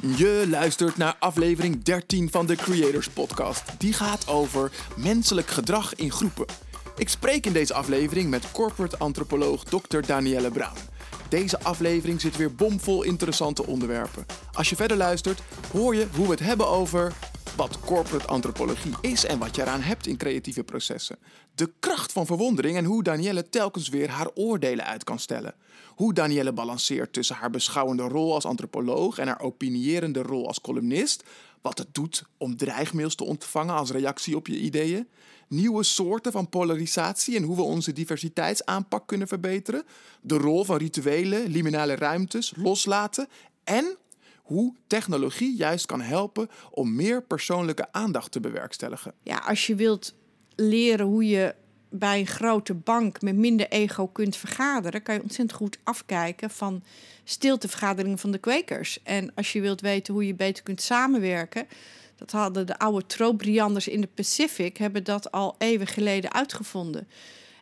Je luistert naar aflevering 13 van de Creators Podcast. Die gaat over menselijk gedrag in groepen. Ik spreek in deze aflevering met corporate antropoloog Dr. Danielle Brown. Deze aflevering zit weer bomvol interessante onderwerpen. Als je verder luistert, hoor je hoe we het hebben over wat corporate antropologie is en wat je eraan hebt in creatieve processen. De kracht van verwondering en hoe Danielle telkens weer haar oordelen uit kan stellen. Hoe Danielle balanceert tussen haar beschouwende rol als antropoloog en haar opinierende rol als columnist. Wat het doet om dreigmails te ontvangen als reactie op je ideeën. Nieuwe soorten van polarisatie en hoe we onze diversiteitsaanpak kunnen verbeteren. De rol van rituelen, liminale ruimtes, loslaten. En hoe technologie juist kan helpen om meer persoonlijke aandacht te bewerkstelligen. Ja, als je wilt leren hoe je bij een grote bank met minder ego kunt vergaderen, kan je ontzettend goed afkijken van stiltevergaderingen van de kwekers. En als je wilt weten hoe je beter kunt samenwerken, dat hadden de oude trobrianders in de Pacific, hebben dat al eeuwen geleden uitgevonden.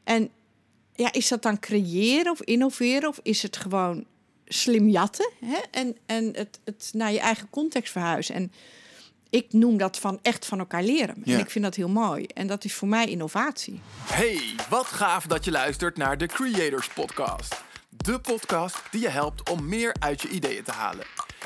En ja, is dat dan creëren of innoveren of is het gewoon slim jatten hè? en, en het, het naar je eigen context verhuizen? En ik noem dat van echt van elkaar leren. Ja. En ik vind dat heel mooi. En dat is voor mij innovatie. Hey, wat gaaf dat je luistert naar de Creators Podcast. De podcast die je helpt om meer uit je ideeën te halen.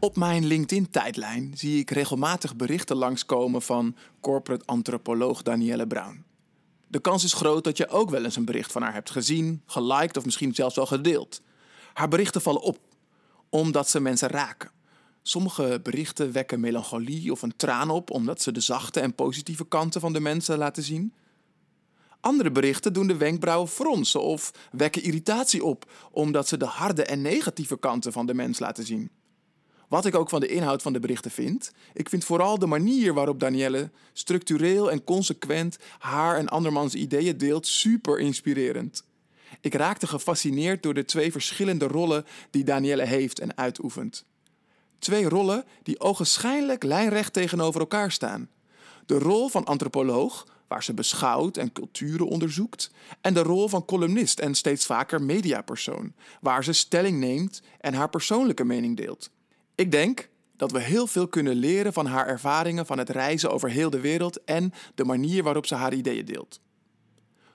Op mijn LinkedIn-tijdlijn zie ik regelmatig berichten langskomen van corporate antropoloog Danielle Brown. De kans is groot dat je ook wel eens een bericht van haar hebt gezien, geliked of misschien zelfs wel gedeeld. Haar berichten vallen op, omdat ze mensen raken. Sommige berichten wekken melancholie of een traan op, omdat ze de zachte en positieve kanten van de mensen laten zien. Andere berichten doen de wenkbrauwen fronsen of wekken irritatie op, omdat ze de harde en negatieve kanten van de mens laten zien. Wat ik ook van de inhoud van de berichten vind, ik vind vooral de manier waarop Danielle structureel en consequent haar en andermans ideeën deelt super inspirerend. Ik raakte gefascineerd door de twee verschillende rollen die Danielle heeft en uitoefent. Twee rollen die ogenschijnlijk lijnrecht tegenover elkaar staan. De rol van antropoloog, waar ze beschouwt en culturen onderzoekt, en de rol van columnist en steeds vaker mediapersoon, waar ze stelling neemt en haar persoonlijke mening deelt. Ik denk dat we heel veel kunnen leren van haar ervaringen van het reizen over heel de wereld en de manier waarop ze haar ideeën deelt.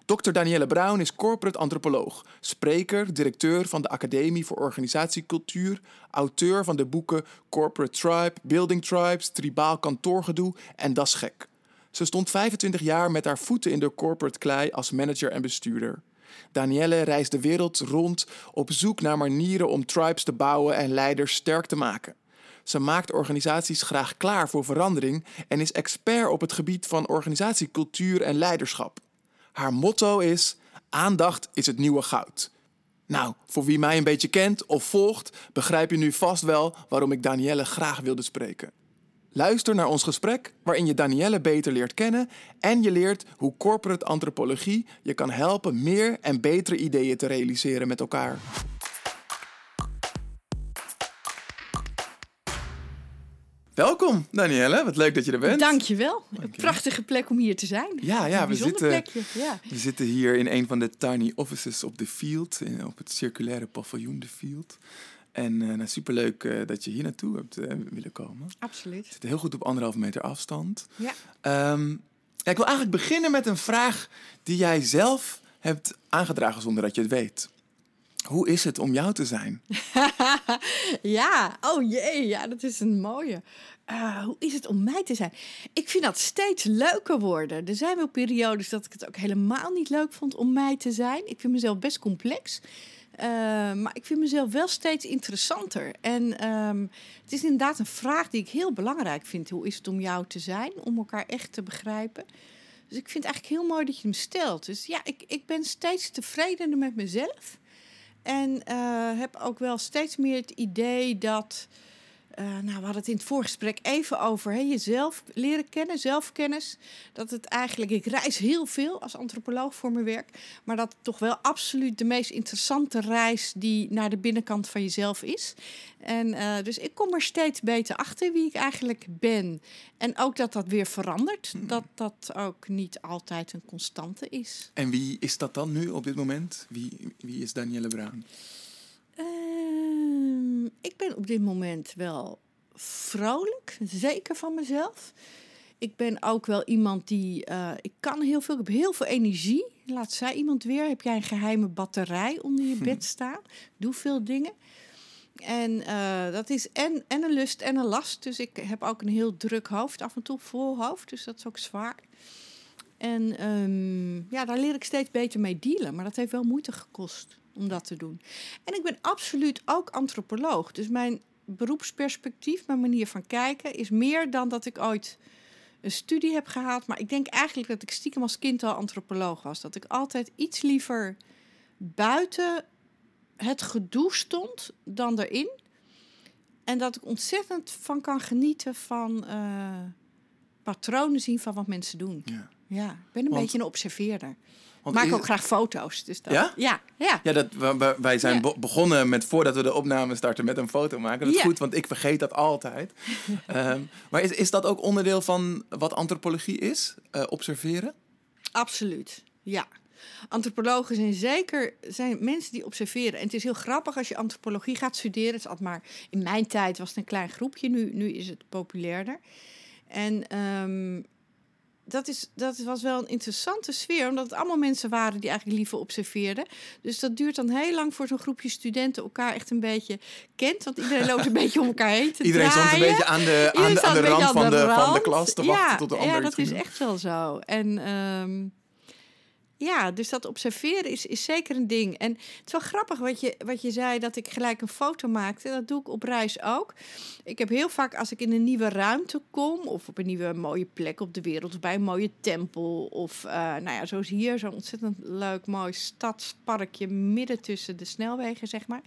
Dr. Danielle Brown is corporate antropoloog, spreker, directeur van de Academie voor Organisatiecultuur, auteur van de boeken Corporate Tribe, Building Tribes, Tribaal Kantoorgedoe en Das Gek. Ze stond 25 jaar met haar voeten in de corporate klei als manager en bestuurder. Danielle reist de wereld rond op zoek naar manieren om tribes te bouwen en leiders sterk te maken. Ze maakt organisaties graag klaar voor verandering en is expert op het gebied van organisatiecultuur en leiderschap. Haar motto is: aandacht is het nieuwe goud. Nou, voor wie mij een beetje kent of volgt, begrijp je nu vast wel waarom ik Danielle graag wilde spreken. Luister naar ons gesprek waarin je Danielle beter leert kennen en je leert hoe corporate antropologie je kan helpen meer en betere ideeën te realiseren met elkaar. Welkom Danielle, wat leuk dat je er bent. Dankjewel. Een prachtige plek om hier te zijn. Ja, ja Een we, zitten, plekje. Ja. we zitten hier in een van de tiny offices op de Field, op het circulaire paviljoen de Field. En eh nou, superleuk eh, dat je hier naartoe hebt eh, willen komen. Absoluut. zitten heel goed op anderhalve meter afstand. Ja. Ja, ik wil eigenlijk beginnen met een vraag die jij zelf hebt aangedragen zonder dat je het weet. Hoe is het om jou te zijn? ja, oh jee, ja, dat is een mooie. Hoe is het om mij te zijn? Ik vind dat steeds leuker worden. Er zijn wel periodes dat ik het ook helemaal niet leuk vond om mij te zijn. Ik vind mezelf best complex. Eh, maar ik vind mezelf wel steeds interessanter. En ehm, het is inderdaad een vraag die ik heel belangrijk vind. Hoe is het om jou te zijn? Om elkaar echt te begrijpen. Dus ik vind het eigenlijk heel mooi dat je hem stelt. Dus ja, ik, ik ben steeds tevredener met mezelf. En eh, heb ook wel steeds meer het idee dat eh, nou, we hadden het in het voorgesprek even over hè, jezelf leren kennen, zelfkennis. Dat het eigenlijk, ik reis heel veel als antropoloog voor mijn werk, maar dat het toch wel absoluut de meest interessante reis die naar de binnenkant van jezelf is. En uh, dus ik kom er steeds beter achter wie ik eigenlijk ben. En ook dat dat weer verandert, Hmm. dat dat ook niet altijd een constante is. En wie is dat dan nu op dit moment? Wie, wie is Danielle Bruin? Ehm, ik ben op dit moment wel vrolijk, zeker van mezelf. Ik ben ook wel iemand die. eh, ik kan heel veel, ik heb heel veel energie. Laat zij iemand weer. Heb jij een geheime batterij onder je bed staan? Doe veel dingen. En eh, dat is en, en een lust en een last. Dus ik heb ook een heel druk hoofd, af en toe vol hoofd. Dus dat is ook zwaar. En ehm, ja, daar leer ik steeds beter mee dealen. Maar dat heeft wel moeite gekost om dat te doen. En ik ben absoluut ook antropoloog. Dus mijn beroepsperspectief, mijn manier van kijken, is meer dan dat ik ooit een studie heb gehad. Maar ik denk eigenlijk dat ik stiekem als kind al antropoloog was. Dat ik altijd iets liever buiten het gedoe stond dan erin. En dat ik ontzettend van kan genieten van eh, patronen zien van wat mensen doen. Ja. Ja, ik ben een Want- beetje een observeerder. Want Maak is- ook graag foto's. Dus dat, Ja? Ja, ja. Ja, dat, wij zijn Ja. be- begonnen met voordat we de opname starten met een foto maken. Dat is goed, want ik vergeet dat altijd. Ehm, maar is, is dat ook onderdeel van wat antropologie is? Eh, observeren? Absoluut, ja. Antropologen zijn zeker zijn mensen die observeren. En het is heel grappig als je antropologie gaat studeren. Het is altijd maar, in mijn tijd was het een klein groepje, nu, nu is het populairder. En ehm, dat, is, dat was wel een interessante sfeer, omdat het allemaal mensen waren die eigenlijk liever observeerden. Dus dat duurt dan heel lang voor zo'n groepje studenten elkaar echt een beetje kent. Want iedereen loopt een beetje om elkaar heen te Iedereen stond een beetje aan de, aan de, aan de rand van de, van de klas te wachten tot de ander Ja, dat is echt wel zo. En ehm, ja, dus dat observeren is, is zeker een ding. En het is wel grappig wat je, wat je zei, dat ik gelijk een foto maakte. Dat doe ik op reis ook. Ik heb heel vaak, als ik in een nieuwe ruimte kom... of op een nieuwe mooie plek op de wereld... of bij een mooie tempel... of uh, nou ja, zoals hier, zo'n ontzettend leuk, mooi stadsparkje... midden tussen de snelwegen, zeg maar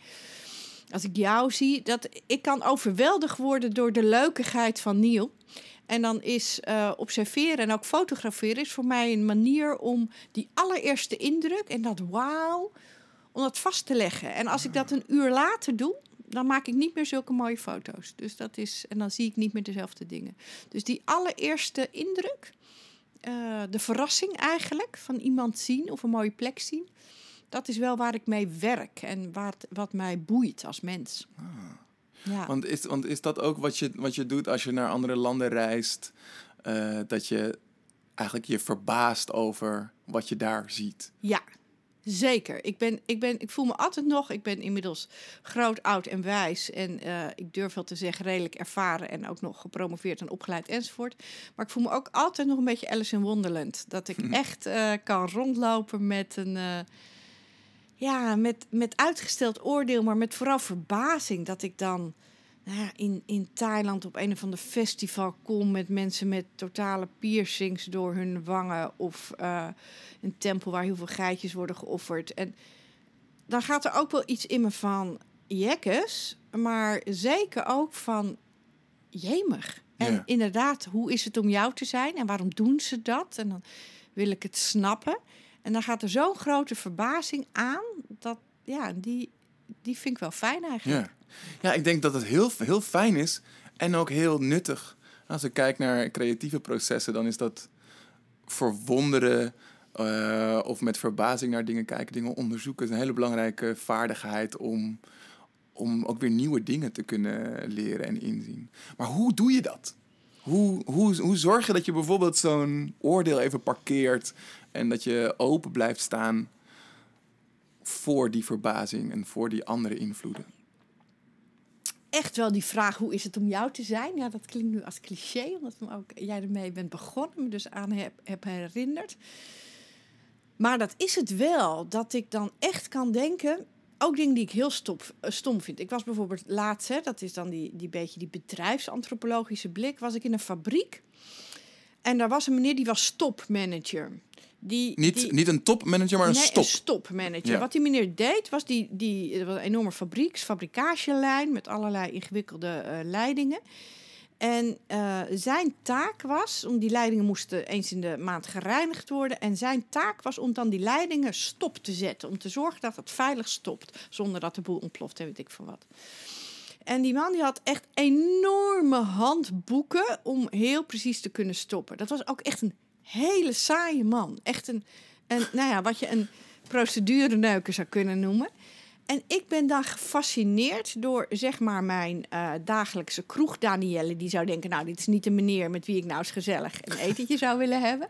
als ik jou zie, dat ik kan overweldigd worden door de leukigheid van Neil. En dan is uh, observeren en ook fotograferen is voor mij een manier om die allereerste indruk en dat wauw, om dat vast te leggen. En als ik dat een uur later doe, dan maak ik niet meer zulke mooie foto's. Dus dat is, en dan zie ik niet meer dezelfde dingen. Dus die allereerste indruk, uh, de verrassing eigenlijk van iemand zien of een mooie plek zien dat is wel waar ik mee werk en wat, wat mij boeit als mens. Ah. Ja. Want, is, want is dat ook wat je, wat je doet als je naar andere landen reist? Uh, dat je eigenlijk je verbaast over wat je daar ziet? Ja, zeker. Ik, ben, ik, ben, ik voel me altijd nog, ik ben inmiddels groot, oud en wijs. En uh, ik durf wel te zeggen redelijk ervaren en ook nog gepromoveerd en opgeleid enzovoort. Maar ik voel me ook altijd nog een beetje Alice in Wonderland. Dat ik echt uh, kan rondlopen met een ja, met, met uitgesteld oordeel, maar met vooral verbazing dat ik dan nou ja, in, in Thailand op een of ander festival kom met mensen met totale piercings door hun wangen of uh, een tempel waar heel veel geitjes worden geofferd. En dan gaat er ook wel iets in me van jekkes, maar zeker ook van jemig. En Ja. inderdaad, hoe is het om jou te zijn en waarom doen ze dat? En dan wil ik het snappen. En dan gaat er zo'n grote verbazing aan, dat ja, die, die vind ik wel fijn eigenlijk. Ja. ja, ik denk dat het heel, heel fijn is en ook heel nuttig. Als ik kijk naar creatieve processen, dan is dat verwonderen uh, of met verbazing naar dingen kijken, dingen onderzoeken. is een hele belangrijke vaardigheid om, om ook weer nieuwe dingen te kunnen leren en inzien. Maar hoe doe je dat? Hoe, hoe, hoe zorg je dat je bijvoorbeeld zo'n oordeel even parkeert en dat je open blijft staan voor die verbazing en voor die andere invloeden? Echt wel die vraag, hoe is het om jou te zijn? Ja, dat klinkt nu als cliché, omdat ook jij ermee bent begonnen, me dus aan heb, herinnerd. Maar dat is het wel, dat ik dan echt kan denken, ook dingen die ik heel uh, stom vind. Ik was bijvoorbeeld laatst, hè, dat is dan die, beetje die bedrijfsantropologische blik, was ik in een fabriek. En daar was een meneer die was stopmanager. Die, Niet, die, niet een topmanager, maar een nee, stop. een stopmanager. Ja. Wat die meneer deed, was die, die was een enorme fabrieks, fabrikagelijn met allerlei ingewikkelde eh, leidingen. En eh, zijn taak was, om die leidingen moesten eens in de maand gereinigd worden. En zijn taak was om dan die leidingen stop te zetten. Om te zorgen dat het veilig stopt, zonder dat de boel ontploft en weet ik van wat. En die man die had echt enorme handboeken om heel precies te kunnen stoppen. Dat was ook echt een hele saaie man. Echt een, een nou ja, wat je een procedureneuker zou kunnen noemen. En ik ben dan gefascineerd door, zeg maar, mijn eh, dagelijkse kroeg Danielle. Die zou denken, nou, dit is niet een meneer met wie ik nou eens gezellig een etentje zou willen hebben.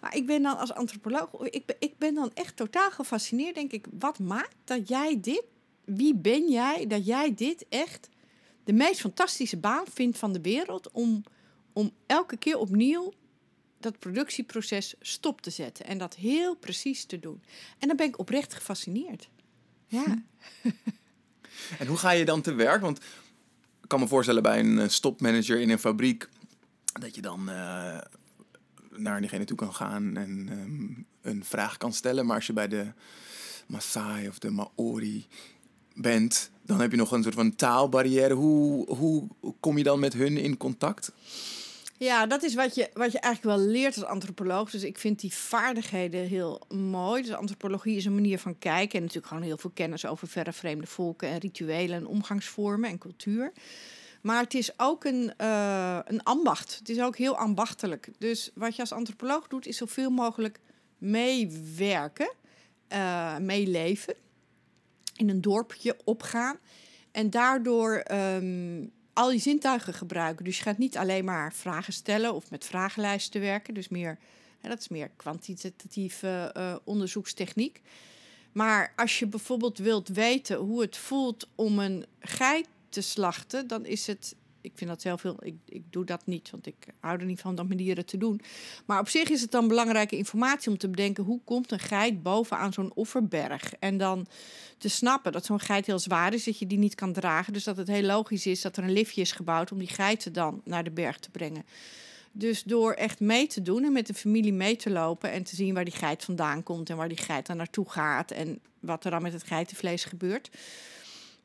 Maar ik ben dan als antropoloog, ik ben, ik ben dan echt totaal gefascineerd. Denk ik, wat maakt dat jij dit, wie ben jij, dat jij dit echt de meest fantastische baan vindt van de wereld om, om elke keer opnieuw dat productieproces stop te zetten en dat heel precies te doen. En dan ben ik oprecht gefascineerd. Ja. En hoe ga je dan te werk? Want ik kan me voorstellen bij een eh, stopmanager in een fabriek dat je dan eh, naar diegene toe kan gaan en ehm, een vraag kan stellen. Maar als je bij de Maasai of de Maori bent, dan heb je nog een soort van taalbarrière. Hoe, hoe kom je dan met hun in contact? Ja, dat is wat je, wat je eigenlijk wel leert als antropoloog. Dus ik vind die vaardigheden heel mooi. Dus antropologie is een manier van kijken. En natuurlijk gewoon heel veel kennis over verre vreemde volken en rituelen en omgangsvormen en cultuur. Maar het is ook een, eh, een ambacht. Het is ook heel ambachtelijk. Dus wat je als antropoloog doet, is zoveel mogelijk meewerken, eh, meeleven. In een dorpje opgaan. En daardoor ehm, al je zintuigen gebruiken. Dus je gaat niet alleen maar vragen stellen of met vragenlijsten werken. Dus meer, hè, dat is meer kwantitatieve eh, onderzoekstechniek. Maar als je bijvoorbeeld wilt weten hoe het voelt om een geit te slachten, dan is het. Ik vind dat zelf heel. Ik, ik doe dat niet, want ik hou er niet van dat met te doen. Maar op zich is het dan belangrijke informatie om te bedenken hoe komt een geit bovenaan zo'n offerberg. En dan te snappen dat zo'n geit heel zwaar is, dat je die niet kan dragen. Dus dat het heel logisch is dat er een liftje is gebouwd om die geiten dan naar de berg te brengen. Dus door echt mee te doen en met de familie mee te lopen en te zien waar die geit vandaan komt en waar die geit dan naartoe gaat en wat er dan met het geitenvlees gebeurt.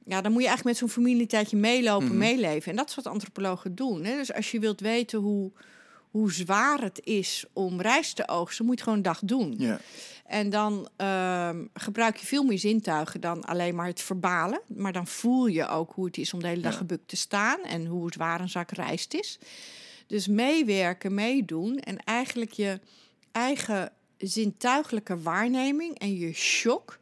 Ja, dan moet je eigenlijk met zo'n familie een tijdje meelopen, Mhm. meeleven. En dat is wat antropologen doen. Hè? Dus als je wilt weten hoe, hoe zwaar het is om rijst te oogsten, moet je het gewoon een dag doen. Ja. En dan ehm, gebruik je veel meer zintuigen dan alleen maar het verbalen. Maar dan voel je ook hoe het is om de hele dag Ja. gebukt te staan en hoe zwaar een zak rijst is. Dus meewerken, meedoen en eigenlijk je eigen zintuigelijke waarneming en je shock,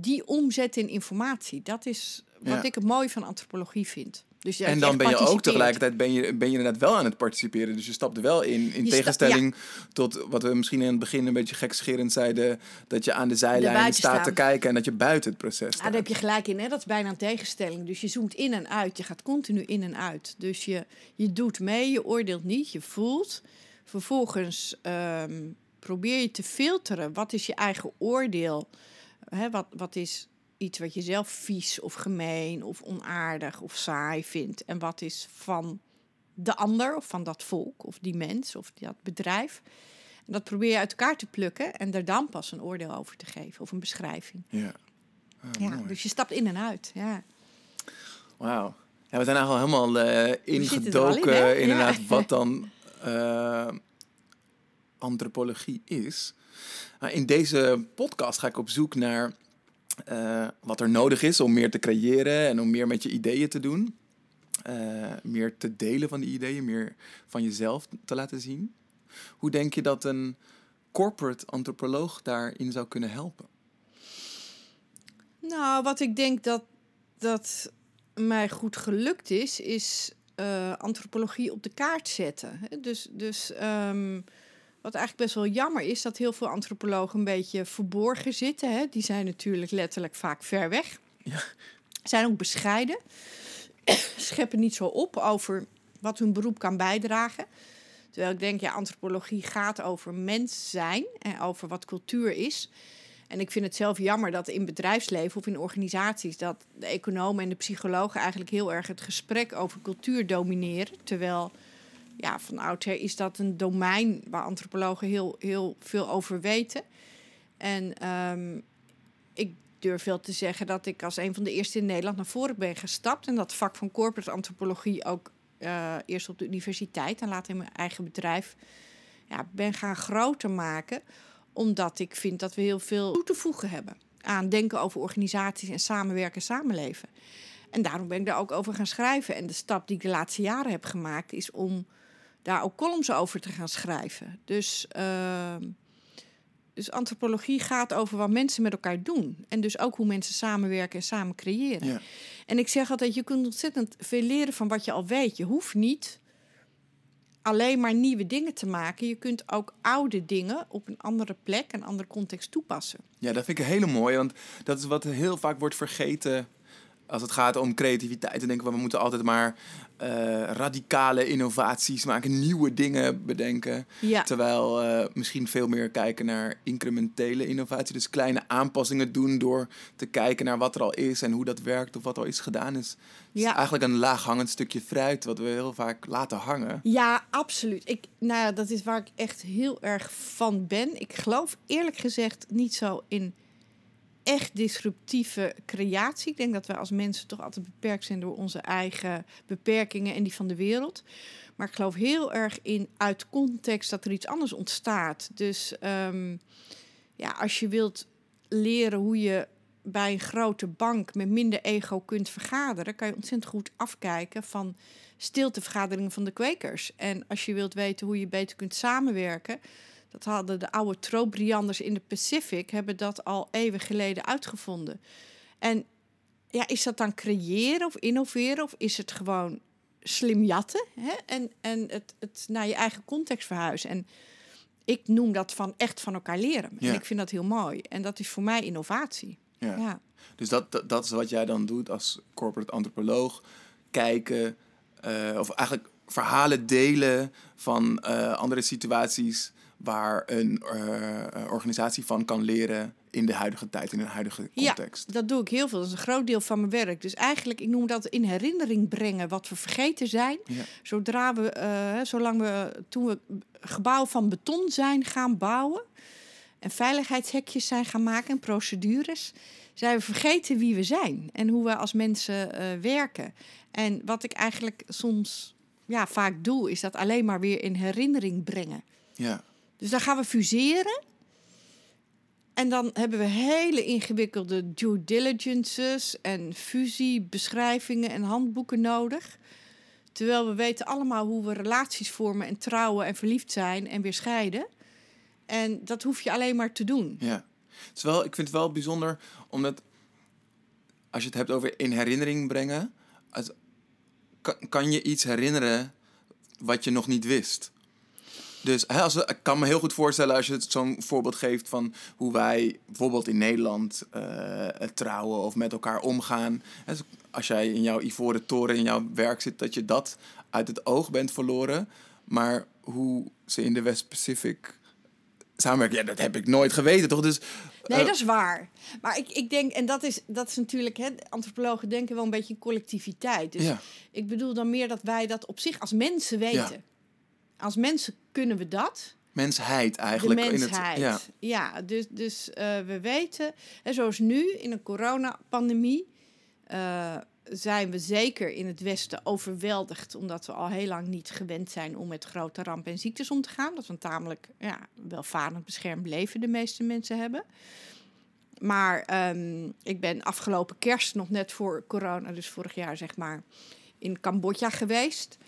die omzetten in informatie. Dat is wat Ja. ik het mooie van antropologie vind. Dus En dan ben je ook tegelijkertijd ben je, ben je inderdaad wel aan het participeren. Dus je stapt er wel in. In Je tegenstelling tot wat we misschien in het begin een beetje gekscherend zeiden. Dat je aan de zijlijn staat te kijken en dat je buiten het proces Ah, staat. daar heb je gelijk in, hè? dat is bijna een tegenstelling. Dus je zoomt in en uit, je gaat continu in en uit. Dus je, je doet mee, je oordeelt niet, je voelt. Vervolgens ehm, probeer je te filteren. Wat is je eigen oordeel? Hè, wat, wat is iets wat je zelf vies of gemeen of onaardig of saai vindt? En wat is van de ander of van dat volk of die mens of dat bedrijf? En dat probeer je uit elkaar te plukken en er dan pas een oordeel over te geven of een beschrijving. Ja. Ah, Ja, mooi. dus je stapt in en uit. Ja. Wauw. Ja, we zijn eigenlijk al helemaal eh, in, ingedoken. hè? inderdaad, Ja. wat dan eh, antropologie is. Maar in deze podcast ga ik op zoek naar eh, wat er nodig is om meer te creëren en om meer met je ideeën te doen. Eh, meer te delen van die ideeën, meer van jezelf te laten zien. Hoe denk je dat een corporate antropoloog daarin zou kunnen helpen? Nou, wat ik denk dat, dat mij goed gelukt is, is eh, antropologie op de kaart zetten. Dus, dus ehm, wat eigenlijk best wel jammer is, dat heel veel antropologen een beetje verborgen zitten. Hè. Die zijn natuurlijk letterlijk vaak ver weg. Ja. Zijn ook bescheiden. Scheppen niet zo op over wat hun beroep kan bijdragen. Terwijl ik denk, ja, antropologie gaat over mens zijn en over wat cultuur is. En ik vind het zelf jammer dat in bedrijfsleven of in organisaties dat de economen en de psychologen eigenlijk heel erg het gesprek over cultuur domineren. Terwijl ja, van oudsher is dat een domein waar antropologen heel, heel veel over weten. En ehm, ik durf wel te zeggen dat ik als een van de eerste in Nederland naar voren ben gestapt. En dat vak van corporate antropologie ook uh, eerst op de universiteit en later in mijn eigen bedrijf ja, ben gaan groter maken. Omdat ik vind dat we heel veel toe te voegen hebben aan denken over organisaties en samenwerken, samenleven. En daarom ben ik daar ook over gaan schrijven. En de stap die ik de laatste jaren heb gemaakt is om daar ook columns over te gaan schrijven. Dus, uh, dus antropologie gaat over wat mensen met elkaar doen. En dus ook hoe mensen samenwerken en samen creëren. Ja. En ik zeg altijd, je kunt ontzettend veel leren van wat je al weet. Je hoeft niet alleen maar nieuwe dingen te maken. Je kunt ook oude dingen op een andere plek, een andere context toepassen. Ja, dat vind ik een hele mooi, want dat is wat heel vaak wordt vergeten als het gaat om creativiteit. Dan denken we, we moeten altijd maar uh, radicale innovaties maken, nieuwe dingen bedenken. Ja. Terwijl uh, misschien veel meer kijken naar incrementele innovatie. Dus kleine aanpassingen doen door te kijken naar wat er al is en hoe dat werkt of wat al is gedaan. Is, ja. is eigenlijk een laaghangend stukje fruit wat we heel vaak laten hangen. Ja, absoluut. Ik, nou ja, dat is waar ik echt heel erg van ben. Ik geloof eerlijk gezegd niet zo in echt disruptieve creatie. Ik denk dat wij als mensen toch altijd beperkt zijn door onze eigen beperkingen en die van de wereld. Maar ik geloof heel erg in uit context dat er iets anders ontstaat. Dus ehm, ja, als je wilt leren hoe je bij een grote bank met minder ego kunt vergaderen, kan je ontzettend goed afkijken van stiltevergaderingen van de kwekers. En als je wilt weten hoe je beter kunt samenwerken, dat hadden de oude Trobrianders in de Pacific, hebben dat al eeuwen geleden uitgevonden. En ja, is dat dan creëren of innoveren of is het gewoon slim jatten hè? en, en het, het naar je eigen context verhuizen? En ik noem dat van echt van elkaar leren. En ik vind dat heel mooi. En dat is voor mij innovatie. Ja. ja. Dus dat, dat, is wat jij dan doet als corporate antropoloog. Kijken, uh, of eigenlijk verhalen delen van uh, andere situaties waar een uh, organisatie van kan leren in de huidige tijd, in een huidige context. Ja, dat doe ik heel veel. Dat is een groot deel van mijn werk. Dus eigenlijk, ik noem dat in herinnering brengen wat we vergeten zijn. Zodra we, uh, zolang we, toen we gebouwen van beton zijn gaan bouwen en veiligheidshekjes zijn gaan maken en procedures, zijn we vergeten wie we zijn en hoe we als mensen werken. En wat ik eigenlijk soms ja, vaak doe, is dat alleen maar weer in herinnering brengen. Ja. Dus dan gaan we fuseren. En dan hebben we hele ingewikkelde due diligences en fusiebeschrijvingen en handboeken nodig. Terwijl we weten allemaal hoe we relaties vormen en trouwen en verliefd zijn en weer scheiden. En dat hoef je alleen maar te doen. Ja, wel, ik vind het wel bijzonder omdat als je het hebt over in herinnering brengen, kan je iets herinneren wat je nog niet wist. Dus hè, als, ik kan me heel goed voorstellen als je het zo'n voorbeeld geeft van hoe wij bijvoorbeeld in Nederland uh, trouwen of met elkaar omgaan. Dus als jij in jouw ivoren toren in jouw werk zit, dat je dat uit het oog bent verloren. Maar hoe ze in de West-Pacific samenwerken, ja, dat heb ik nooit geweten, toch? Dus, nee, eh, dat is waar. Maar ik, ik denk, en dat is, dat is natuurlijk, hè, antropologen denken wel een beetje in collectiviteit. Dus ja. ik bedoel dan meer dat wij dat op zich als mensen weten. Ja als mensen kunnen we dat. Mensheid eigenlijk. De mensheid. In het, ja. ja, dus, dus uh, we weten, en zoals nu in een coronapandemie, uh, zijn we zeker in het Westen overweldigd, omdat we al heel lang niet gewend zijn om met grote rampen en ziektes om te gaan. Dat we een tamelijk ja, welvarend beschermd leven de meeste mensen hebben. Maar um, ik ben afgelopen kerst, nog net voor corona, dus vorig jaar zeg maar, in Cambodja geweest.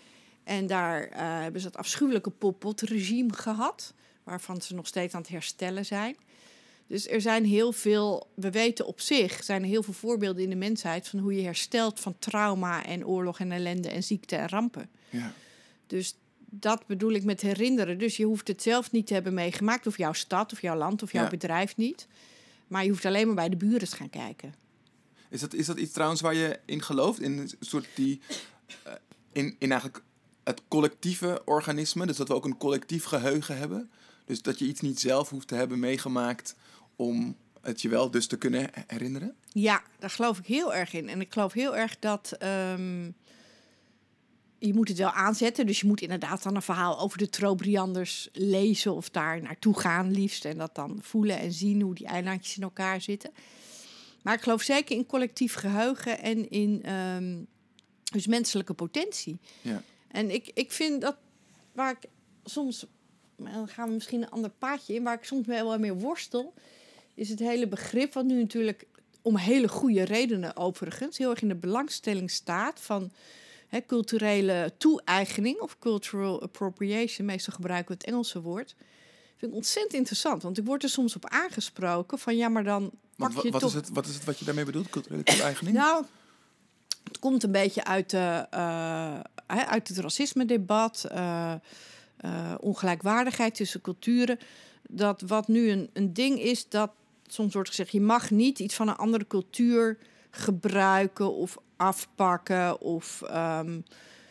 En daar uh, hebben ze het afschuwelijke popotregime gehad, waarvan ze nog steeds aan het herstellen zijn. Dus er zijn heel veel, we weten op zich, zijn er heel veel voorbeelden in de mensheid van hoe je herstelt van trauma en oorlog en ellende en ziekte en rampen. Ja. Dus dat bedoel ik met herinneren. Dus je hoeft het zelf niet te hebben meegemaakt, of jouw stad, of jouw land, of jouw bedrijf niet. Maar je hoeft alleen maar bij de buren te gaan kijken. Is dat, is dat iets trouwens waar je in gelooft? In een soort die. Uh, in, in eigenlijk het collectieve organisme. Dus dat we ook een collectief geheugen hebben. Dus dat je iets niet zelf hoeft te hebben meegemaakt om het je wel dus te kunnen herinneren? Ja, daar geloof ik heel erg in. En ik geloof heel erg dat, um, je moet het wel aanzetten. Dus je moet inderdaad dan een verhaal over de Trobrianders lezen of daar naartoe gaan liefst. En dat dan voelen en zien hoe die eilandjes in elkaar zitten. Maar ik geloof zeker in collectief geheugen en in ehm, dus menselijke potentie. Ja. En ik, ik vind dat waar ik soms, dan gaan we misschien een ander paadje in, waar ik soms wel mee worstel, is het hele begrip, wat nu natuurlijk om hele goede redenen overigens heel erg in de belangstelling staat van hè, culturele toe-eigening of cultural appropriation. Meestal gebruiken we het Engelse woord. Vind ik ontzettend interessant, want ik word er soms op aangesproken van ja, maar dan pak je wat, toch is het, wat is het wat je daarmee bedoelt? Culturele toe-eigening? nou, het komt een beetje uit, de, eh, uit het racisme-debat, eh, eh, ongelijkwaardigheid tussen culturen. Dat wat nu een, een ding is, dat soms wordt gezegd: je mag niet iets van een andere cultuur gebruiken of afpakken of ehm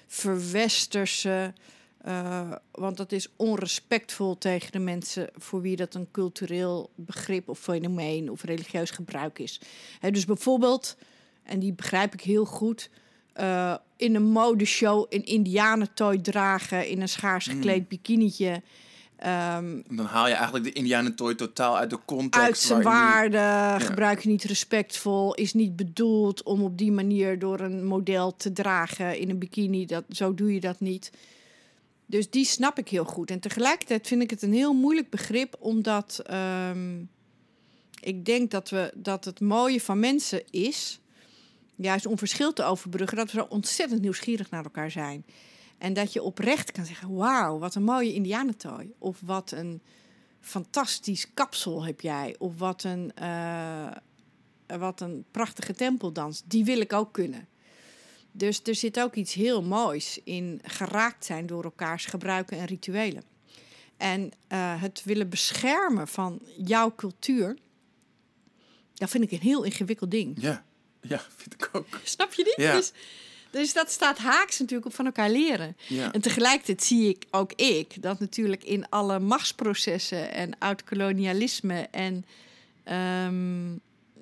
verwestersen. eh, want dat is onrespectvol tegen de mensen voor wie dat een cultureel begrip of fenomeen of religieus gebruik is. Dus bijvoorbeeld, en die begrijp ik heel goed, eh, in een modeshow een indianentooi dragen in een schaars gekleed bikinietje. ehm, Dan haal je eigenlijk de Indianentooi totaal uit de context. uit zijn waarde, gebruik je niet respectvol, is niet bedoeld om op die manier door een model te dragen in een bikini. Dat, zo doe je dat niet. Dus die snap ik heel goed. En tegelijkertijd vind ik het een heel moeilijk begrip, omdat ehm, ik denk dat, we, dat het mooie van mensen is, juist om verschil te overbruggen, dat we zo ontzettend nieuwsgierig naar elkaar zijn. En dat je oprecht kan zeggen: Wauw, wat een mooie Indianentooi. Of wat een fantastisch kapsel heb jij. Of wat een, eh, wat een prachtige tempeldans. Die wil ik ook kunnen. Dus er zit ook iets heel moois in geraakt zijn door elkaars gebruiken en rituelen. En eh, het willen beschermen van jouw cultuur, dat vind ik een heel ingewikkeld ding. Ja. Ja, vind ik ook. Snap je die? Ja. Dus, dus dat staat haaks natuurlijk op van elkaar leren. Ja. En tegelijkertijd zie ik ook ik dat natuurlijk in alle machtsprocessen en oud-kolonialisme en ehm,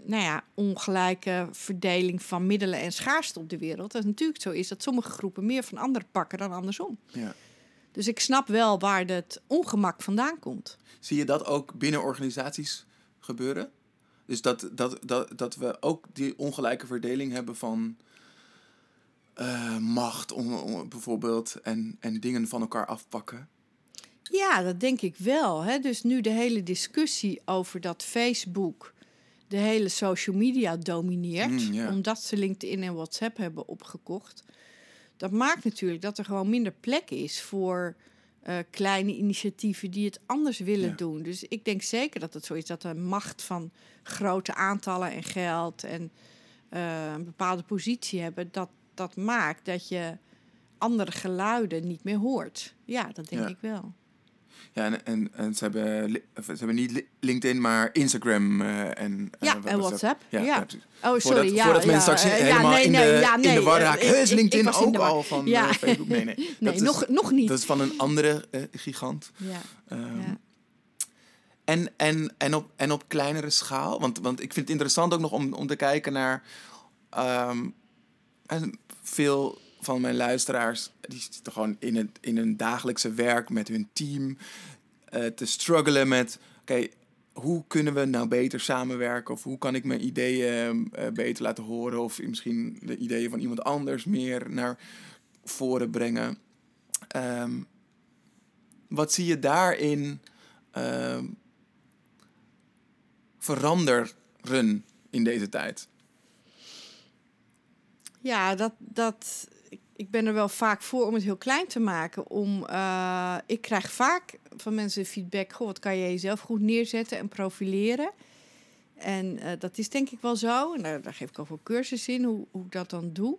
nou ja, ongelijke verdeling van middelen en schaarste op de wereld, dat het natuurlijk zo is dat sommige groepen meer van anderen pakken dan andersom. Ja. Dus ik snap wel waar het ongemak vandaan komt. Zie je dat ook binnen organisaties gebeuren? Dus dat, dat, dat, dat we ook die ongelijke verdeling hebben van eh, macht, om, om, bijvoorbeeld, en, en dingen van elkaar afpakken. Ja, dat denk ik wel. Hè? Dus nu de hele discussie over dat Facebook de hele social media domineert, Mm, omdat ze LinkedIn en WhatsApp hebben opgekocht. Dat maakt natuurlijk dat er gewoon minder plek is voor eh, kleine initiatieven die het anders willen Ja. doen. Dus ik denk zeker dat het zo is dat de macht van grote aantallen en geld en eh, een bepaalde positie hebben, dat, dat maakt dat je andere geluiden niet meer hoort. Ja, dat denk Ja. ik wel. Ja, en, en, en ze, hebben, ze hebben niet li- LinkedIn, maar Instagram eh, en, eh, Ja, en? WhatsApp. Ja, Ja. ja, precies. Oh, sorry. voordat ja, voordat straks eh, ja, helemaal nee, in, nee, de, in nee, de war eh, raken. is LinkedIn ook de war. al van Ja. Facebook? Nee, nee. Nee, dat, is, nog, nog niet. dat is van een andere gigant. ja, Ehm, ja. En, en, en, op, en op kleinere schaal? Want, want ik vind het interessant ook nog om, om te kijken naar... ehm, en veel van mijn luisteraars... die zitten gewoon in, het, in hun dagelijkse werk met hun team... eh, te struggelen met... Oké, hoe kunnen we nou beter samenwerken? Of hoe kan ik mijn ideeën eh, beter laten horen? Of misschien de ideeën van iemand anders meer naar voren brengen? Ehm, wat zie je daarin ehm, veranderen in deze tijd? Ja, dat, dat, ik- ben er wel vaak voor om het heel klein te maken. Om, eh, ik krijg vaak van mensen feedback: Goh, wat kan je jezelf goed neerzetten en profileren? En eh, dat is denk ik wel zo. En daar, geef ik ook wel cursus in, hoe, hoe ik dat dan doe.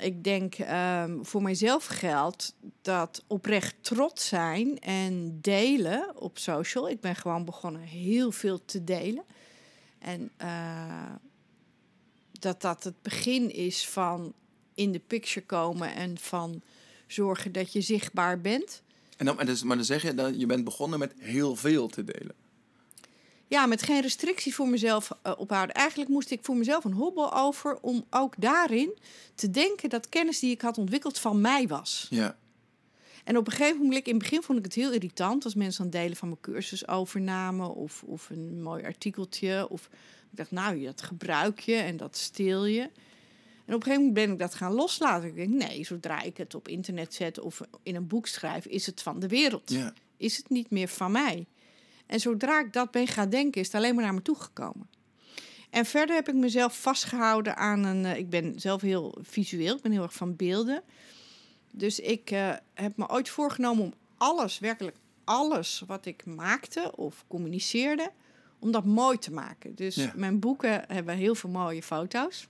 Ik denk ehm, voor mijzelf geldt dat oprecht trots zijn en delen op social. Ik ben gewoon begonnen heel veel te delen. En eh, dat dat het begin is van in de picture komen en van zorgen dat je zichtbaar bent. En dan, dus, maar dan zeg je dat je bent begonnen met heel veel te delen. ja, met geen restricties voor mezelf uh, ophouden. Eigenlijk moest ik voor mezelf een hobbel over om ook daarin te denken dat kennis die ik had ontwikkeld van mij was. Ja. En op een gegeven moment, in het begin vond ik het heel irritant als mensen aan delen van mijn cursus overnamen of, of een mooi artikeltje. Of ik dacht, nou, dat gebruik je en dat steel je. En op een gegeven moment ben ik dat gaan loslaten. Ik denk, nee, zodra ik het op internet zet of in een boek schrijf, is het van de wereld. Ja. Is het niet meer van mij. En zodra ik dat ben gaan denken, is het alleen maar naar me toegekomen. En verder heb ik mezelf vastgehouden aan een. Uh, ik ben zelf heel visueel, ik ben heel erg van beelden. Dus ik uh, heb me ooit voorgenomen om alles, werkelijk alles wat ik maakte of communiceerde, om dat mooi te maken. Dus Ja. mijn boeken hebben heel veel mooie foto's.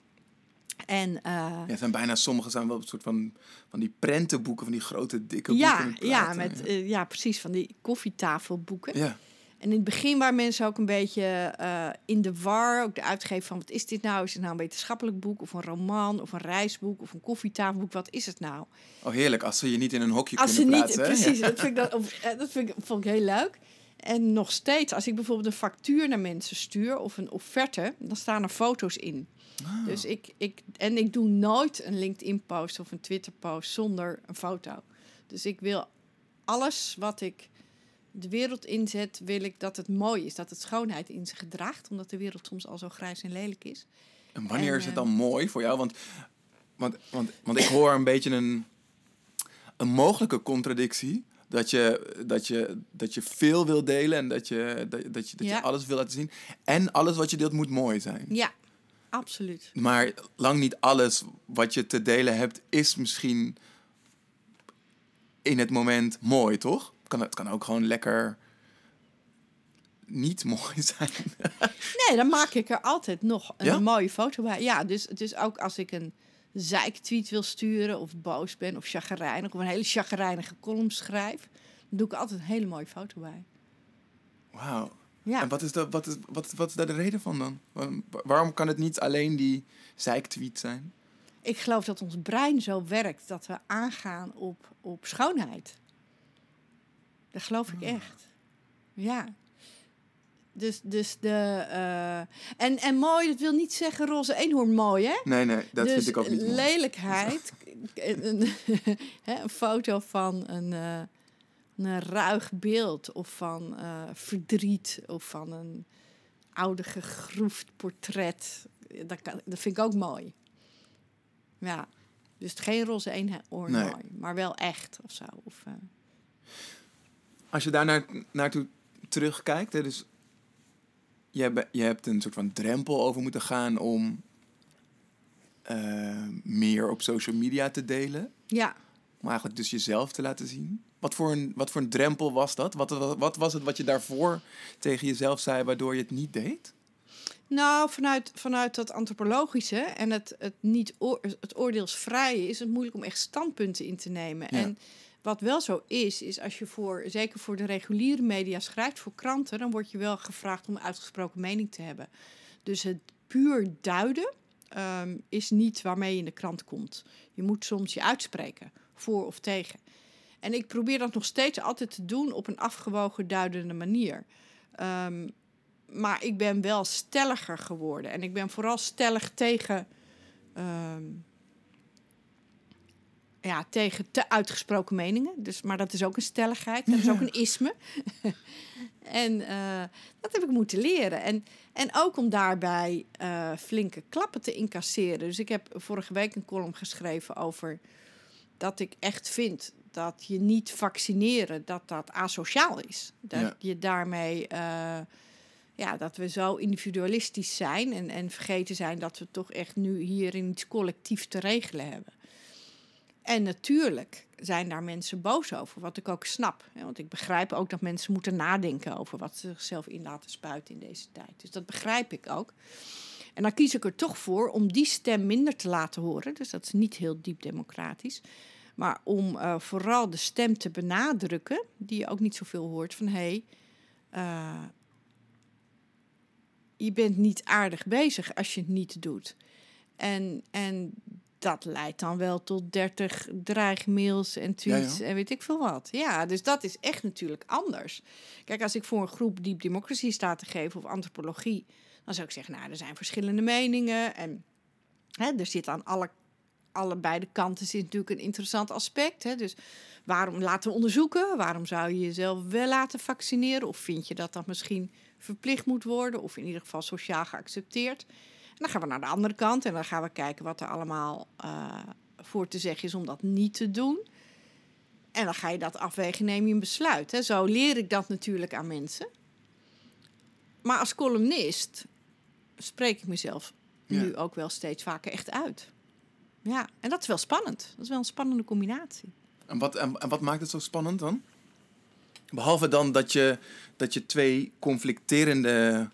En uh, Ja, zijn bijna sommige zijn wel een soort van, van die prentenboeken, van die grote dikke ja, boeken. met ja, platen. met, eh, ja, precies, van die koffietafelboeken. ja. En in het begin waren mensen ook een beetje eh, in de war. Ook de uitgever van, wat is dit nou? Is het nou een wetenschappelijk boek of een roman of een reisboek of een koffietafelboek? Wat is het nou? Oh, heerlijk. Als ze je niet in een hokje Als ze kunnen niet, plaatsen. hè? precies, Ja. dat, vind ik dat, of, dat vind ik, vond ik heel leuk. En nog steeds, als ik bijvoorbeeld een factuur naar mensen stuur of een offerte, dan staan er foto's in. Ah. Dus ik, ik, en ik doe nooit een LinkedIn-post of een Twitter-post zonder een foto. Dus ik wil alles wat ik de wereld inzet, wil ik dat het mooi is. Dat het schoonheid in zich draagt, omdat de wereld soms al zo grijs en lelijk is. En wanneer En, is het eh, dan mooi voor jou? Want, want, want, want ik hoor een beetje een, een mogelijke contradictie. Dat je, dat, je, dat je veel wil delen en dat je, dat, dat je, dat Ja. je alles wil laten zien. En alles wat je deelt moet mooi zijn. Ja, absoluut. Maar lang niet alles wat je te delen hebt is misschien in het moment mooi, toch? Het kan, het kan ook gewoon lekker niet mooi zijn. Nee, dan maak ik er altijd nog een Ja? mooie foto bij. Ja, dus, dus ook als ik een zeiktweet wil sturen of boos ben of chagrijnig of een hele chagrijnige column schrijf, dan doe ik altijd een hele mooie foto bij. Wauw. Ja. En wat is, dat, wat, is, wat, wat is daar de reden van dan? Waarom- Waarom kan het niet alleen die zeiktweet zijn? Ik geloof dat ons brein zo werkt dat we aangaan op, op schoonheid. Dat geloof ik echt. Ja. Dus, dus de. eh, en, en mooi, dat wil niet zeggen roze eenhoorn mooi, hè? Nee, nee, dat dus vind ik ook niet mooi. lelijkheid. een, foto van een, eh, een ruig beeld of van eh, verdriet of van een oude gegroefd portret. Dat, kan, dat vind ik ook mooi. Ja, dus geen roze eenhoorn Nee. mooi, maar wel echt of zo. Of, Als je daar naar, naartoe terugkijkt, hè, dus je, hebt, je hebt een soort van drempel over moeten gaan om eh, meer op social media te delen. ja, Om eigenlijk dus jezelf te laten zien. Wat voor een, wat voor een drempel was dat? Wat, wat, wat was het wat je daarvoor tegen jezelf zei waardoor je het niet deed? Nou, vanuit, vanuit dat antropologische en het, het, niet oor, het oordeelsvrije is het moeilijk om echt standpunten in te nemen. Ja. En wat wel zo is, is als je voor, zeker voor de reguliere media schrijft, voor kranten, dan word je wel gevraagd om uitgesproken mening te hebben. Dus het puur duiden ehm, is niet waarmee je in de krant komt. Je moet soms je uitspreken, voor of tegen. En ik probeer dat nog steeds altijd te doen op een afgewogen, duidende manier. Ehm, maar ik ben wel stelliger geworden. En ik ben vooral stellig tegen. ehm, ja, tegen te uitgesproken meningen. Dus, maar dat is ook een stelligheid. Dat is ook een isme. en eh, dat heb ik moeten leren. En, en ook om daarbij eh, flinke klappen te incasseren. Dus ik heb vorige week een column geschreven over dat ik echt vind dat je niet vaccineren, dat dat asociaal is. Dat Ja. je daarmee, eh, ja, dat we zo individualistisch zijn en, en vergeten zijn dat we toch echt nu hierin iets collectief te regelen hebben. En natuurlijk zijn daar mensen boos over, wat ik ook snap. Want ik begrijp ook dat mensen moeten nadenken over wat ze zichzelf in laten spuiten in deze tijd. Dus dat begrijp ik ook. En dan kies ik er toch voor om die stem minder te laten horen. Dus dat is niet heel diep democratisch. Maar om eh, vooral de stem te benadrukken, die je ook niet zoveel hoort, van hé, hey, eh, je bent niet aardig bezig als je het niet doet. En, en dat leidt dan wel tot 30 dreigmails en tweets Ja, ja. en weet ik veel wat. Ja, dus dat is echt natuurlijk anders. Kijk, als ik voor een groep deep democracy sta te geven of antropologie, dan zou ik zeggen, nou, er zijn verschillende meningen en hè, er zit aan alle, allebei de kanten zit natuurlijk een interessant aspect. Hè? Dus waarom laten we onderzoeken? Waarom zou je jezelf wel laten vaccineren? Of vind je dat dat misschien verplicht moet worden of in ieder geval sociaal geaccepteerd? Dan gaan we naar de andere kant en dan gaan we kijken wat er allemaal eh, voor te zeggen is om dat niet te doen. En dan ga je dat afwegen, neem je een besluit. Hè. Zo leer ik dat natuurlijk aan mensen. Maar als columnist spreek ik mezelf Ja. nu ook wel steeds vaker echt uit. Ja, en dat is wel spannend. Dat is wel een spannende combinatie. En wat, en, en wat maakt het zo spannend dan? Behalve dan dat je, dat je twee conflicterende.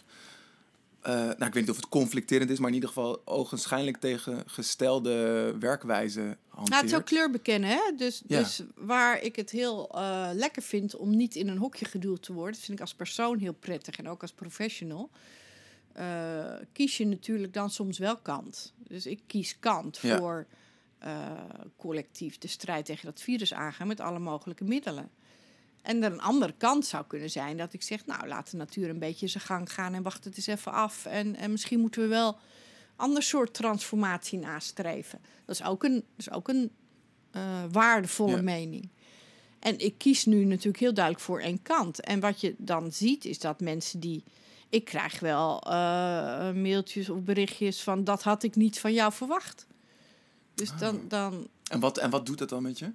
Eh, nou, ik weet niet of het conflicterend is, maar in ieder geval ogenschijnlijk tegengestelde werkwijzen hanteert. Nou, het is ook kleur bekennen, hè? Dus, Ja. dus waar ik het heel eh, lekker vind om niet in een hokje geduwd te worden, dat vind ik als persoon heel prettig en ook als professional. eh, kies je natuurlijk dan soms wel kant. Dus ik kies kant Ja. voor collectief de strijd tegen dat virus aangaan met alle mogelijke middelen. En er een andere kant zou kunnen zijn dat ik zeg, nou laat de natuur een beetje zijn gang gaan en wacht het eens even af. En, en misschien moeten we wel ander soort transformatie nastreven. Dat is ook een, dat is ook een eh, waardevolle Ja. mening. En ik kies nu natuurlijk heel duidelijk voor één kant. En wat je dan ziet is dat mensen die. Ik krijg wel eh, mailtjes of berichtjes van dat had ik niet van jou verwacht. Dus dan, dan En, wat, en wat doet dat dan met je?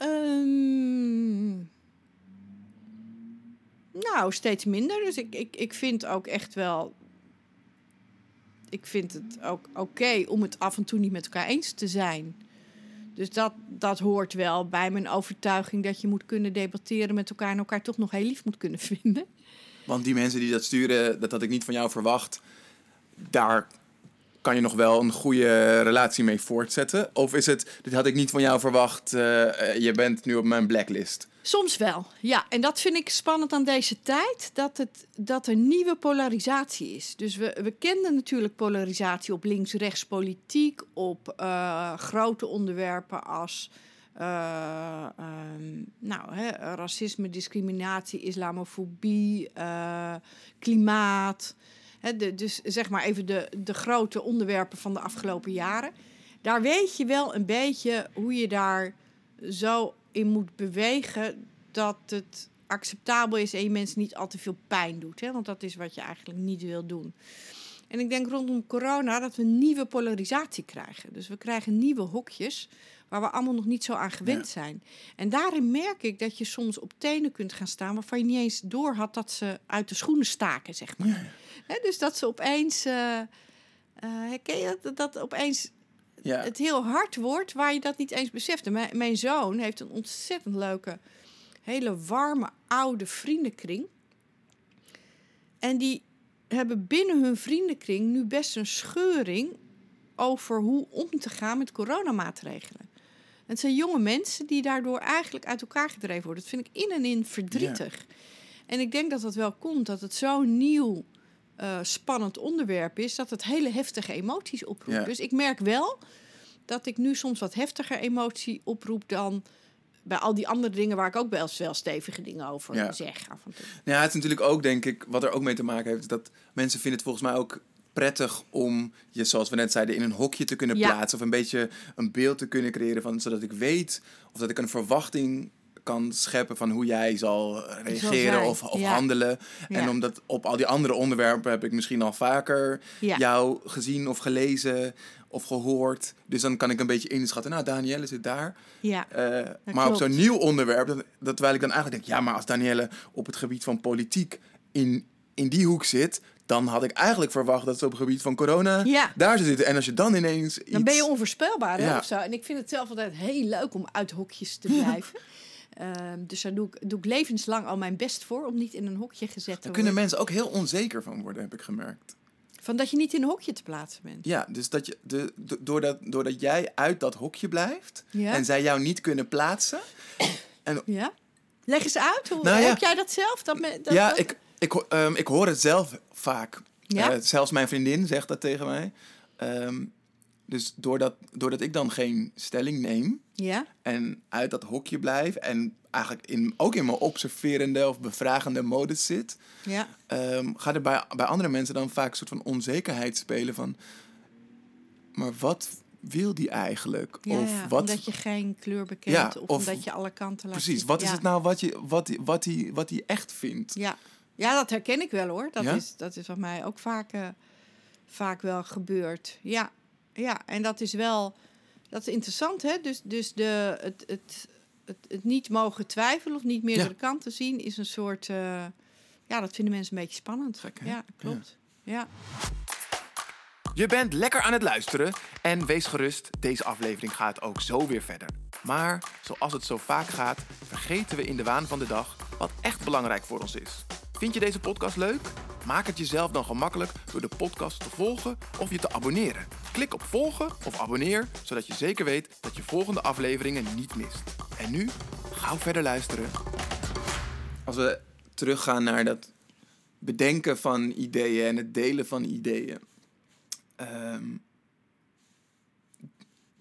Ehm, nou, steeds minder. Dus ik, ik, ik vind ook echt wel. Ik vind het ook oké om het af en toe niet met elkaar eens te zijn. Dus dat, dat hoort wel bij mijn overtuiging dat je moet kunnen debatteren met elkaar en elkaar toch nog heel lief moet kunnen vinden. Want die mensen die dat sturen, dat had ik niet van jou verwacht. Daar kan je nog wel een goede relatie mee voortzetten? Of is het, dit had ik niet van jou verwacht, eh, eh, je bent nu op mijn blacklist? Soms wel, ja. En dat vind ik spannend aan deze tijd, dat, het, dat er nieuwe polarisatie is. Dus we, we kenden natuurlijk polarisatie op links-rechts politiek, op eh, grote onderwerpen als eh, ehm, nou, hè, racisme, discriminatie, islamofobie, klimaat. Dus zeg maar even de, de grote onderwerpen van de afgelopen jaren. Daar weet je wel een beetje hoe je daar zo in moet bewegen dat het acceptabel is en je mensen niet al te veel pijn doet. Hè? Want dat is wat je eigenlijk niet wil doen. En ik denk rondom corona dat we nieuwe polarisatie krijgen. Dus we krijgen nieuwe hokjes waar we allemaal nog niet zo aan gewend Ja. zijn. En daarin merk ik dat je soms op tenen kunt gaan staan waarvan je niet eens door had dat ze uit de schoenen staken, zeg maar. Dus dat ze opeens. herken je dat? Dat opeens Ja. het heel hard wordt waar je dat niet eens besefte. Mijn, mijn zoon heeft een ontzettend leuke, hele warme, oude vriendenkring. En die hebben binnen hun vriendenkring nu best een scheuring over hoe om te gaan met coronamaatregelen. Het zijn jonge mensen die daardoor eigenlijk uit elkaar gedreven worden. Dat vind ik in en in verdrietig. En ik denk dat dat wel komt dat het zo'n nieuw, eh, spannend onderwerp is, dat het hele heftige emoties oproept. Dus ik merk wel dat ik nu soms wat heftiger emotie oproep dan bij al die andere dingen waar ik ook wel wel stevige dingen over Ja. zeg af en toe. Ja, het is natuurlijk ook, denk ik, wat er ook mee te maken heeft, dat mensen vinden het volgens mij ook prettig om je, zoals we net zeiden, in een hokje te kunnen Ja. plaatsen. Of een beetje een beeld te kunnen creëren van, zodat ik weet of dat ik een verwachting kan scheppen van hoe jij zal reageren of, of ja. handelen. En Ja. omdat op al die andere onderwerpen heb ik misschien al vaker Ja. jou gezien of gelezen of gehoord. Dus dan kan ik een beetje inschatten, nou, Danielle zit daar. Ja, Eh, maar op zo'n nieuw onderwerp, dat, dat terwijl ik dan eigenlijk denk, ja, maar als Danielle op het gebied van politiek in, in die hoek zit, dan had ik eigenlijk verwacht dat ze op het gebied van corona Ja. daar zou zitten. En als je dan ineens iets... dan ben je onvoorspelbaar Ja. of zo. En ik vind het zelf altijd heel leuk om uit hokjes te blijven. Ehm, dus daar doe ik, doe ik levenslang al mijn best voor om niet in een hokje gezet te Daar worden. kunnen mensen ook heel onzeker van worden, heb ik gemerkt. Van dat je niet in een hokje te plaatsen bent. Ja, dus dat je, de, de- doordat, doordat jij uit dat hokje blijft Ja. en zij jou niet kunnen plaatsen. Ja? Leg eens uit. Hoe, Nou ja. Heb jij dat zelf? Dat me, dat, ja, ik, ik, ehm, ik hoor het zelf vaak. Ja? Eh, zelfs mijn vriendin zegt dat tegen mij. Ehm, Dus doordat, doordat ik dan geen stelling neem Ja? en uit dat hokje blijf en eigenlijk in, ook in mijn observerende of bevragende modus zit, Ja. ehm, gaat er bij, bij andere mensen dan vaak een soort van onzekerheid spelen van, maar wat wil die eigenlijk? Ja, of ja, wat, omdat je geen kleur bekent Ja, of, of- omdat je alle kanten laat precies, zien. wat is het nou wat hij wat, die- wat, die, wat die echt vindt? Ja. Ja, dat herken ik wel hoor. Dat, Ja? is, dat is wat mij ook vaak, eh, vaak wel gebeurt. Ja. ja, en dat is wel dat is interessant. Hè? Dus, dus de, het, het, het, het niet mogen twijfelen of niet meerdere Ja. kanten zien is een soort... eh, ja, dat vinden mensen een beetje spannend. Gek, hè? ja, klopt. Ja. Je bent lekker aan het luisteren en wees gerust, deze aflevering gaat ook zo weer verder. Maar zoals het zo vaak gaat, vergeten we in de waan van de dag wat echt belangrijk voor ons is. Vind je deze podcast leuk? Maak het jezelf dan gemakkelijk door de podcast te volgen of je te abonneren. Klik op volgen of abonneer, zodat je zeker weet dat je volgende afleveringen niet mist. En nu, gauw verder luisteren. Als we teruggaan naar dat bedenken van ideeën en het delen van ideeën. Ehm,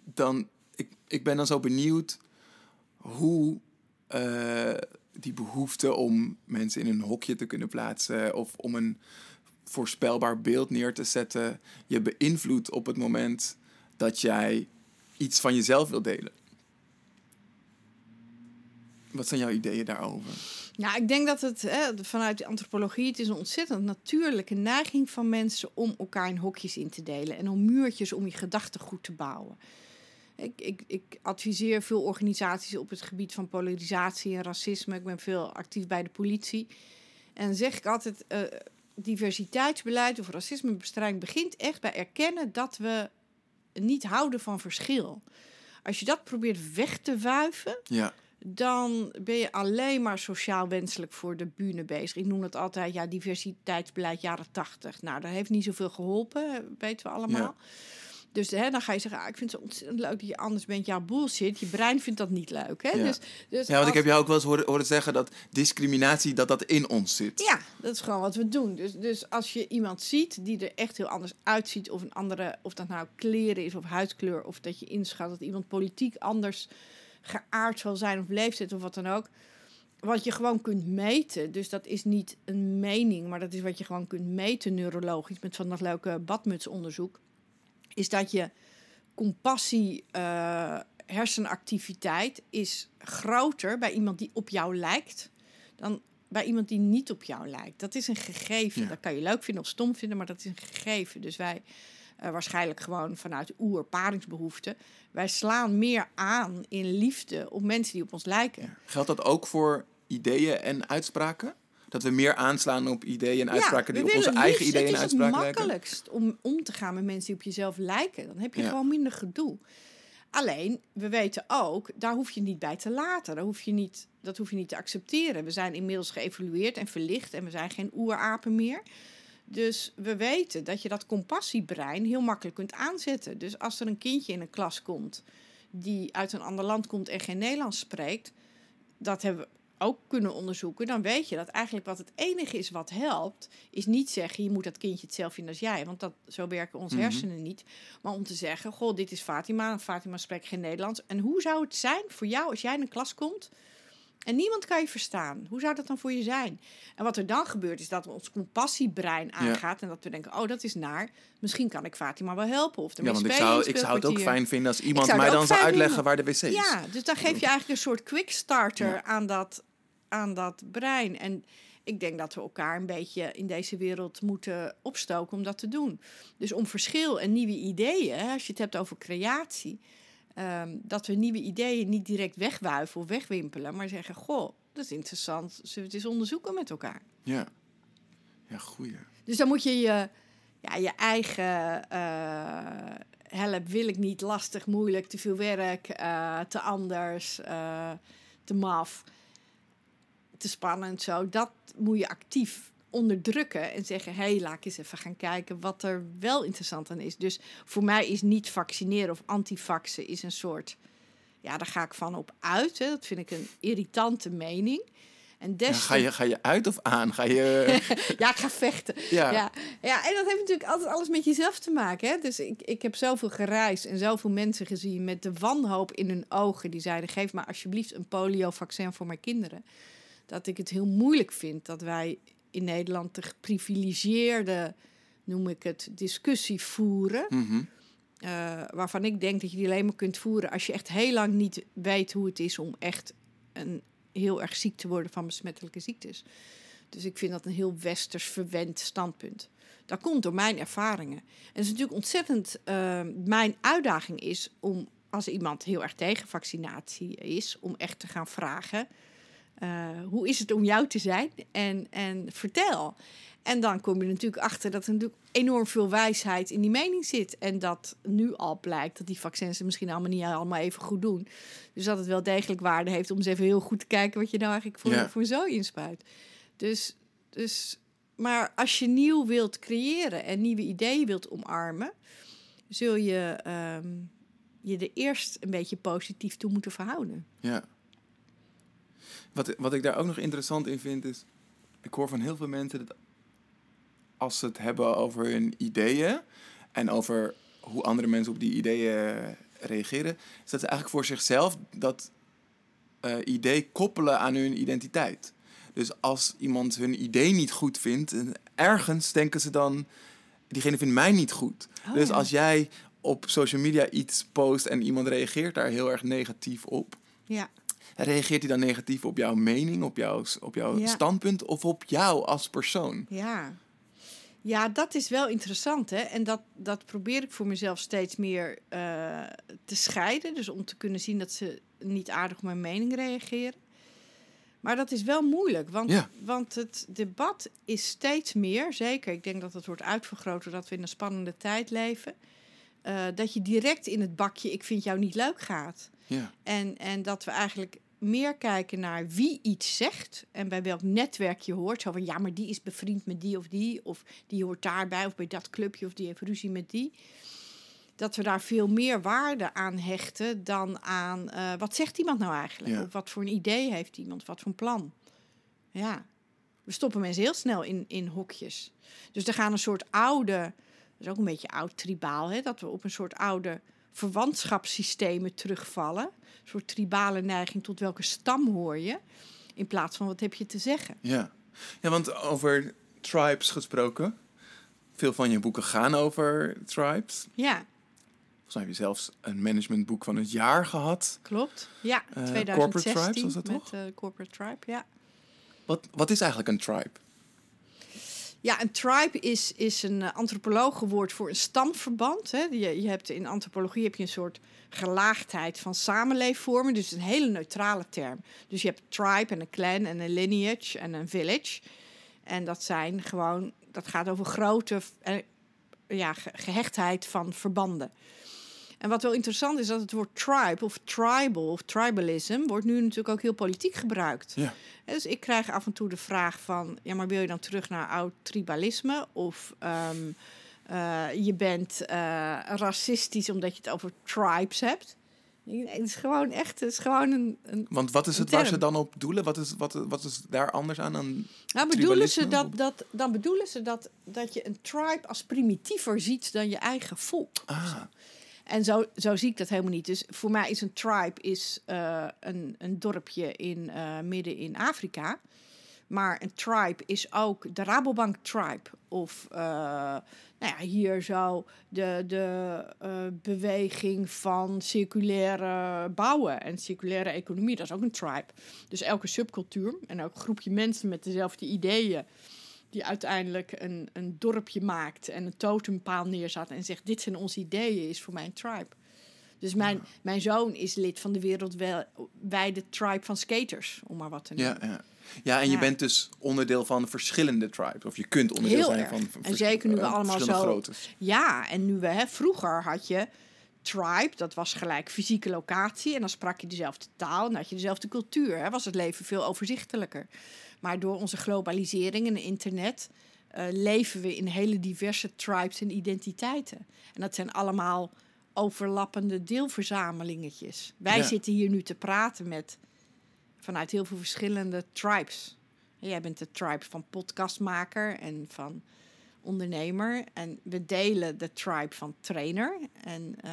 dan, ik, ik ben dan zo benieuwd hoe eh, die behoefte om mensen in een hokje te kunnen plaatsen of om een voorspelbaar beeld neer te zetten, je beïnvloedt op het moment dat jij iets van jezelf wil delen. Wat zijn jouw ideeën daarover? Nou, ik denk dat het hè, vanuit de antropologie, het is een ontzettend natuurlijke neiging van mensen om elkaar in hokjes in te delen en om muurtjes om je gedachtegoed te bouwen. Ik, ik, ik adviseer veel organisaties op het gebied van polarisatie en racisme. Ik ben veel actief bij de politie. En dan zeg ik altijd, eh, diversiteitsbeleid of racismebestrijding begint echt bij erkennen dat we niet houden van verschil. Als je dat probeert weg te wuiven, Ja, dan ben je alleen maar sociaal wenselijk voor de bühne bezig. Ik noem het altijd, ja, diversiteitsbeleid jaren tachtig. Nou, dat heeft niet zoveel geholpen, weten we allemaal. Dus hè, dan ga je zeggen, ah, ik vind het zo ontzettend leuk dat je anders bent. Ja, bullshit. Je brein vindt dat niet leuk. Hè? Ja. Dus, dus ja want ik heb jou ook wel eens horen, horen zeggen dat discriminatie dat dat in ons zit. Ja, dat is gewoon wat we doen. Dus, dus als je iemand ziet die er echt heel anders uitziet, of een andere, of dat nou kleren is of huidkleur, of dat je inschat dat iemand politiek anders geaard zal zijn of leeftijd of wat dan ook. Wat je gewoon kunt meten, dus dat is niet een mening, maar dat is wat je gewoon kunt meten neurologisch met van dat leuke badmutsonderzoek, is dat je compassie, eh, hersenactiviteit is groter bij iemand die op jou lijkt dan bij iemand die niet op jou lijkt. Dat is een gegeven. Ja. Dat kan je leuk vinden of stom vinden, maar dat is een gegeven. Dus wij, eh, waarschijnlijk gewoon vanuit oer, paringsbehoefte, wij slaan meer aan in liefde op mensen die op ons lijken. Geldt dat ook voor ideeën en uitspraken? Dat we meer aanslaan op ideeën en uitspraken die op onze eigen ideeën en Het is uitspraken het makkelijkst om om te gaan met mensen die op jezelf lijken. Dan heb je Ja. gewoon minder gedoe. Alleen, we weten ook, daar hoef je niet bij te laten. Daar hoef je niet, dat hoef je niet te accepteren. We zijn inmiddels geëvolueerd en verlicht en we zijn geen oerapen meer. Dus we weten dat je dat compassiebrein heel makkelijk kunt aanzetten. Dus als er een kindje in een klas komt die uit een ander land komt en geen Nederlands spreekt, dat hebben we ook kunnen onderzoeken, dan weet je dat eigenlijk wat het enige is wat helpt, is niet zeggen je moet dat kindje hetzelfde vinden als jij, want dat, zo werken onze Mhm. hersenen niet. Maar om te zeggen, goh, dit is Fatima, en Fatima spreekt geen Nederlands. En hoe zou het zijn voor jou als jij in een klas komt en niemand kan je verstaan? Hoe zou dat dan voor je zijn? En wat er dan gebeurt is dat ons compassiebrein aangaat en dat we denken, oh dat is naar, misschien kan ik Fatima wel helpen. Of Ja, want ik zou, ik zou het ook fijn vinden als iemand mij dan zou uitleggen vinden. waar de wc is. Ja, dus dan geef je eigenlijk een soort quick starter Ja. aan, dat, aan dat brein. En ik denk dat we elkaar een beetje in deze wereld moeten opstoken om dat te doen. Dus om verschil en nieuwe ideeën, als je het hebt over creatie, ehm, dat we nieuwe ideeën niet direct wegwuiven of wegwimpelen, maar zeggen: Goh, dat is interessant, zullen we het eens onderzoeken met elkaar? Ja, ja goeie. Dus dan moet je je, ja, je eigen eh, help, wil ik niet, lastig, moeilijk, te veel werk, eh, te anders, eh, te maf, te spannend zo. Dat moet je actief onderdrukken en zeggen: hé, hey, laat ik eens even gaan kijken wat er wel interessant aan is. Dus voor mij is niet vaccineren of antivaxen is een soort, ja, daar ga ik van op uit. Hè. Dat vind ik een irritante mening. En Ja, ga, je, ga je uit of aan? Ga je... ja, ik ga vechten. Ja. Ja. Ja. en dat heeft natuurlijk altijd alles met jezelf te maken. Hè? Dus ik, ik heb zoveel gereisd en zoveel mensen gezien met de wanhoop in hun ogen. Die zeiden, geef maar alsjeblieft een poliovaccin voor mijn kinderen. Dat ik het heel moeilijk vind dat wij in Nederland de geprivilegeerde, noem ik het, discussie voeren. Mhm. eh, waarvan ik denk dat je die alleen maar kunt voeren als je echt heel lang niet weet hoe het is om echt een, heel erg ziek te worden van besmettelijke ziektes. Dus ik vind dat een heel westers verwend standpunt. Dat komt door mijn ervaringen. En het is natuurlijk ontzettend. eh, mijn uitdaging is om, als iemand heel erg tegen vaccinatie is, om echt te gaan vragen: hoe is het om jou te zijn? En, en vertel. En dan kom je natuurlijk achter dat er natuurlijk enorm veel wijsheid in die mening zit. En dat nu al blijkt dat die vaccins het misschien allemaal niet allemaal even goed doen. Dus dat het wel degelijk waarde heeft om eens even heel goed te kijken wat je nou eigenlijk voor, Ja. voor zo inspuit. Dus, dus, maar als je nieuw wilt creëren en nieuwe ideeën wilt omarmen, zul je ehm, je er eerst een beetje positief toe moeten verhouden. Ja. Wat, wat ik daar ook nog interessant in vind is... Ik hoor van heel veel mensen dat als ze het hebben over hun ideeën... en over hoe andere mensen op die ideeën reageren... is dat ze eigenlijk voor zichzelf dat eh, idee koppelen aan hun identiteit. Dus als iemand hun idee niet goed vindt... en ergens denken ze dan... diegene vindt mij niet goed. Oh, dus ja. als jij op social media iets post... en iemand reageert daar heel erg negatief op... Ja, Reageert hij dan negatief op jouw mening, op jouw, op jouw Ja. standpunt of op jou als persoon? ja. Ja, dat is wel interessant. Hè? En dat, dat probeer ik voor mezelf steeds meer eh, te scheiden. Dus om te kunnen zien dat ze niet aardig op mijn mening reageren. Maar dat is wel moeilijk, want, Ja. want het debat is steeds meer, zeker, ik denk dat het wordt uitvergroot doordat we in een spannende tijd leven, eh, dat je direct in het bakje ik vind jou niet leuk gaat. Ja, En, en dat we eigenlijk meer kijken naar wie iets zegt en bij welk netwerk je hoort. Zo van ja, maar die is bevriend met die of die, of die hoort daarbij, of bij dat clubje, of die heeft ruzie met die. Dat we daar veel meer waarde aan hechten dan aan eh, wat zegt iemand nou eigenlijk? Ja. Of wat voor een idee heeft iemand, wat voor een plan. Ja, we stoppen mensen heel snel in, in hokjes. Dus er gaan een soort oude, dat is ook een beetje oud tribaal, hè, dat we op een soort oude verwantschapssystemen terugvallen. Een soort tribale neiging tot welke stam hoor je, in plaats van wat heb je te zeggen. ja. ja, want over tribes gesproken. Veel van je boeken gaan over tribes. Ja, Volgens mij heb je zelfs een managementboek van het jaar gehad. klopt. Ja, Eh, 2016 Corporate Tribes was dat met toch? eh, Corporate Tribe, ja. Wat, wat is eigenlijk een tribe? Ja, een tribe is, is een uh, antropologenwoord voor een stamverband. Hè. Je, je hebt in antropologie heb je een soort gelaagdheid van samenleefvormen. Dus een hele neutrale term. Dus je hebt tribe en een clan en een lineage en een village. En dat zijn gewoon, dat gaat over grote eh, ja, ge- gehechtheid van verbanden. En wat wel interessant is, dat het woord tribe of tribal of tribalism wordt nu natuurlijk ook heel politiek gebruikt. Ja. Dus ik krijg af en toe de vraag van, ja, maar wil je dan terug naar oud tribalisme? Of ehm, eh, je bent eh, racistisch omdat je het over tribes hebt? Nee, het is gewoon echt, het is gewoon een... een Want wat is het waar ze dan op doelen? Wat is, wat, wat is daar anders aan dan... nou, bedoelen ze dat, dat, dan bedoelen ze dat, dat je een tribe als primitiever ziet dan je eigen volk. Ah, En zo, zo zie ik dat helemaal niet. Dus voor mij is een tribe is, eh, een, een dorpje in, eh, midden in Afrika. Maar een tribe is ook de Rabobank tribe. Of eh, nou ja, hier zo de, de beweging van circulaire bouwen en circulaire economie. Dat is ook een tribe. Dus elke subcultuur en elk groepje mensen met dezelfde ideeën die uiteindelijk een, een dorpje maakt en een totempaal neerzet en zegt: Dit zijn onze ideeën, is voor mij een tribe. Dus mijn, mijn zoon is lid van de wereldwijde tribe van skaters, om maar wat te noemen. ja, ja. ja, en je bent dus onderdeel van verschillende tribes. Of je kunt onderdeel Heel zijn erg. van, van En zeker nu we eh, allemaal zo- groottes. Ja, en nu we, hè, vroeger had je tribe, dat was gelijk fysieke locatie. En dan sprak je dezelfde taal en had je dezelfde cultuur. Hè, was het leven veel overzichtelijker. Maar door onze globalisering en internet eh, leven we in hele diverse tribes en identiteiten. En dat zijn allemaal overlappende deelverzamelingetjes. Wij Ja. zitten hier nu te praten met vanuit heel veel verschillende tribes. Jij bent de tribe van podcastmaker en van ondernemer. En we delen de tribe van trainer. En uh,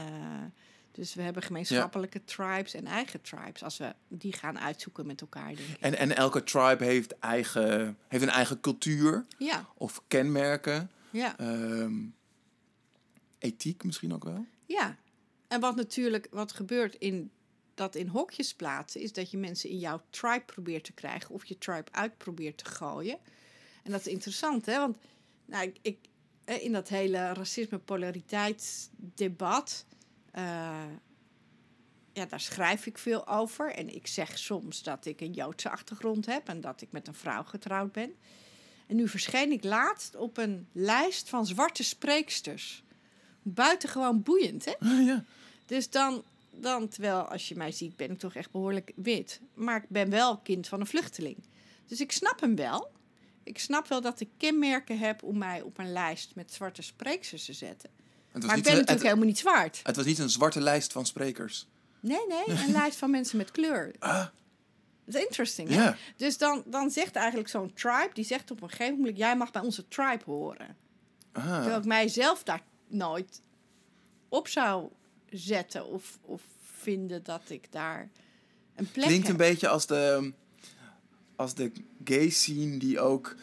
dus we hebben gemeenschappelijke tribes en eigen tribes. Als we die gaan uitzoeken met elkaar, denk ik. En, en elke tribe heeft, eigen, heeft een eigen cultuur. Ja. Of kenmerken. Ja. Um, ethiek misschien ook wel. Ja. En wat natuurlijk, wat gebeurt in dat in hokjes plaatsen, is dat je mensen in jouw tribe probeert te krijgen of je tribe uit probeert te gooien. En dat is interessant, hè? Want nou, ik, ik in dat hele racisme-polariteitsdebat uh, ja, daar schrijf ik veel over. En ik zeg soms dat ik een Joodse achtergrond heb en dat ik met een vrouw getrouwd ben. En nu verscheen ik laatst op een lijst van zwarte spreeksters. Buitengewoon boeiend, hè? Ja. Dus dan, dan, terwijl als je mij ziet, ben ik toch echt behoorlijk wit. Maar ik ben wel kind van een vluchteling. Dus ik snap hem wel. Ik snap wel dat ik kenmerken heb om mij op een lijst met zwarte spreeksters te zetten maar ik ben natuurlijk helemaal niet zwart. Het was niet een zwarte lijst van sprekers. Nee, nee, een lijst van mensen met kleur. Ah. Dat is interesting. Hè? Dus dan, dan zegt eigenlijk zo'n tribe, die zegt op een gegeven moment, jij mag bij onze tribe horen. Ah. Terwijl ik mijzelf daar nooit op zou zetten of, of vinden dat ik daar een plek Klinkt heb. een beetje als de, als de gay scene die ook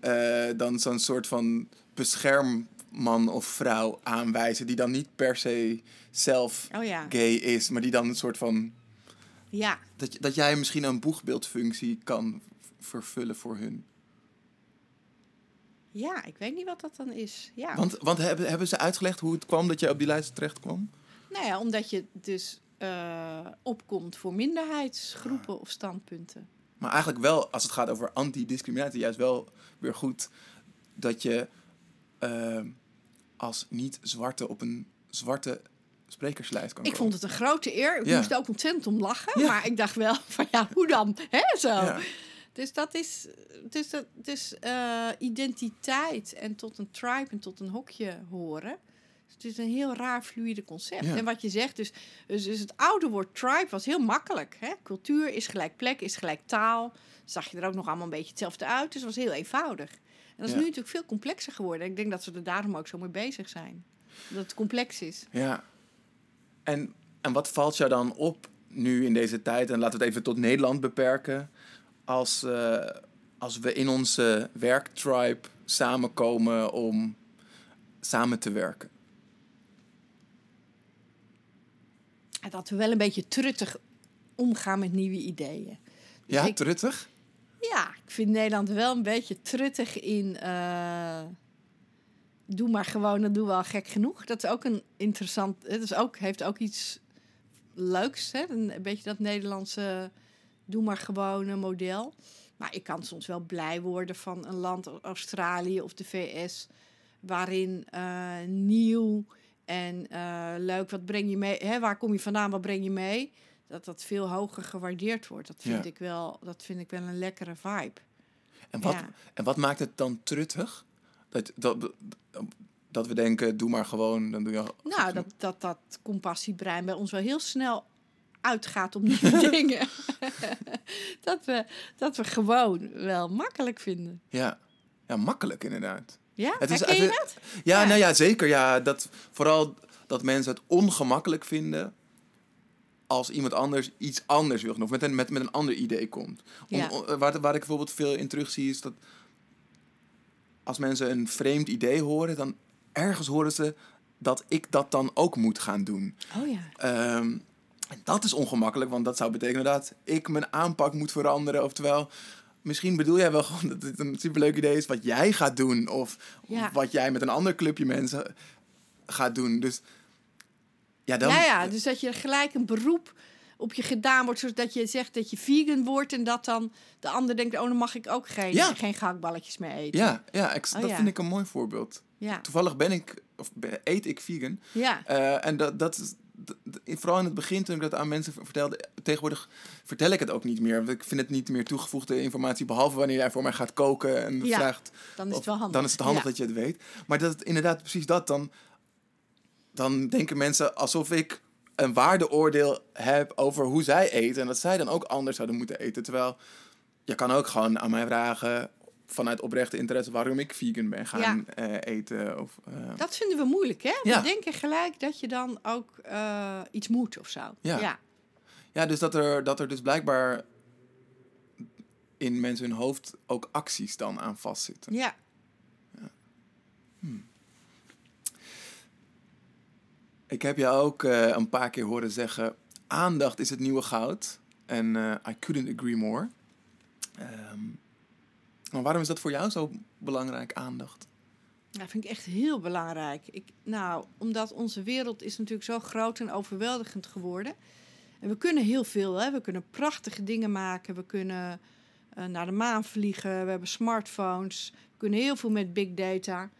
uh, dan zo'n soort van bescherm man of vrouw aanwijzen die dan niet per se zelf oh ja. gay is, maar die dan een soort van. Ja. Dat, dat jij misschien een boegbeeldfunctie kan vervullen voor hun. Ja, ik weet niet wat dat dan is. Ja. Want, want hebben, hebben ze uitgelegd hoe het kwam dat je op die lijst terecht kwam? Nou ja, omdat je dus uh, opkomt voor minderheidsgroepen of standpunten. Maar eigenlijk wel, als het gaat over antidiscriminatie, juist wel weer goed dat je. Uh, als niet-zwarte op een zwarte sprekerslijst kan Ik vond het een grote eer. Ik ja. moest ook ontzettend om lachen. Maar ik dacht wel van ja, hoe dan? Hè, zo. Ja. Dus dat is, dus dat, dus, uh, identiteit en tot een tribe en tot een hokje horen. Het is een heel raar fluïde concept. Ja. En wat je zegt, dus, dus, dus het oude woord tribe was heel makkelijk. Hè? Cultuur is gelijk plek, is gelijk taal. Zag je er ook nog allemaal een beetje hetzelfde uit. Dus het was heel eenvoudig. En dat is Ja. nu natuurlijk veel complexer geworden. Ik denk dat ze er daarom ook zo mee bezig zijn. Dat het complex is. Ja. En, en wat valt jou dan op nu in deze tijd? En laten we het even tot Nederland beperken. Als, eh, als we in onze werktribe samenkomen om samen te werken. En dat we wel een beetje truttig omgaan met nieuwe ideeën. Dus Ja, ik- truttig? Ja, ik vind Nederland wel een beetje truttig in. eh, doe maar gewoon, dan doen we al gek genoeg. Dat is ook een interessant. Het is ook, heeft ook iets leuks. Hè? Een, een beetje dat Nederlandse doe maar gewoon model. Maar ik kan soms wel blij worden van een land als Australië of de VS. Waarin eh, nieuw en eh, leuk, wat breng je mee? Hè, waar kom je vandaan, wat breng je mee? Dat dat veel hoger gewaardeerd wordt. Dat vind, Ja. ik, wel, dat vind ik wel een lekkere vibe. En wat, Ja. en wat maakt het dan truttig? Dat, dat, dat we denken, doe maar gewoon, dan doe je... al- Nou, dat, dat dat compassiebrein bij ons wel heel snel uitgaat op nieuwe dingen. dat, we, dat we gewoon wel makkelijk vinden. Ja. ja, makkelijk inderdaad. Ja, Het is- je dat? Ja, Ja. nou ja, zeker. Ja, dat, vooral dat mensen het ongemakkelijk vinden als iemand anders iets anders wil. Of met een, met, met een ander idee komt. Om- Ja. om- waar, waar ik bijvoorbeeld veel in terugzie is dat als mensen een vreemd idee horen, dan ergens horen ze dat ik dat dan ook moet gaan doen. Oh ja. Ehm, en dat is ongemakkelijk, want dat zou betekenen dat ik mijn aanpak moet veranderen. Oftewel, misschien bedoel jij wel gewoon dat dit een superleuk idee is wat jij gaat doen. Of Ja. wat jij met een ander clubje mensen gaat doen. Dus ja, dan. ja, ja, dus dat je gelijk een beroep op je gedaan wordt, zodat je zegt dat je vegan wordt en dat dan de ander denkt, oh, dan mag ik ook geen, Ja. geen gehaktballetjes meer eten. Ja, ja ik- Oh, dat ja. vind ik een mooi voorbeeld. ja, Toevallig ben ik, of eet ik vegan. ja. Eh, en dat, dat vooral in het begin toen ik dat aan mensen vertelde, tegenwoordig vertel ik het ook niet meer. Want Ik vind het niet meer toegevoegde informatie, behalve wanneer jij voor mij gaat koken en Ja, vraagt. dan is het wel handig. Dan is het handig Ja. dat je het weet. Maar dat het inderdaad precies dat, dan, dan denken mensen alsof ik een waardeoordeel heb over hoe zij eten. En dat zij dan ook anders zouden moeten eten. Terwijl je kan ook gewoon aan mij vragen vanuit oprechte interesse waarom ik vegan ben gaan eh, eten. Of, eh, Dat vinden we moeilijk, hè? Ja. We denken gelijk dat je dan ook eh, iets moet of zo. Ja. ja. Ja, dus dat er, dat er dus blijkbaar in mensen hun hoofd ook acties dan aan vastzitten. Ja. Ik heb jou ook een paar keer horen zeggen: aandacht is het nieuwe goud. En I couldn't agree more. Ehm, maar waarom is dat voor jou zo belangrijk, aandacht? Dat vind ik echt heel belangrijk. Ik, nou, omdat onze wereld is natuurlijk zo groot en overweldigend geworden. En we kunnen heel veel. Hè? We kunnen prachtige dingen maken. We kunnen eh, naar de maan vliegen. We hebben smartphones. We kunnen heel veel met big data.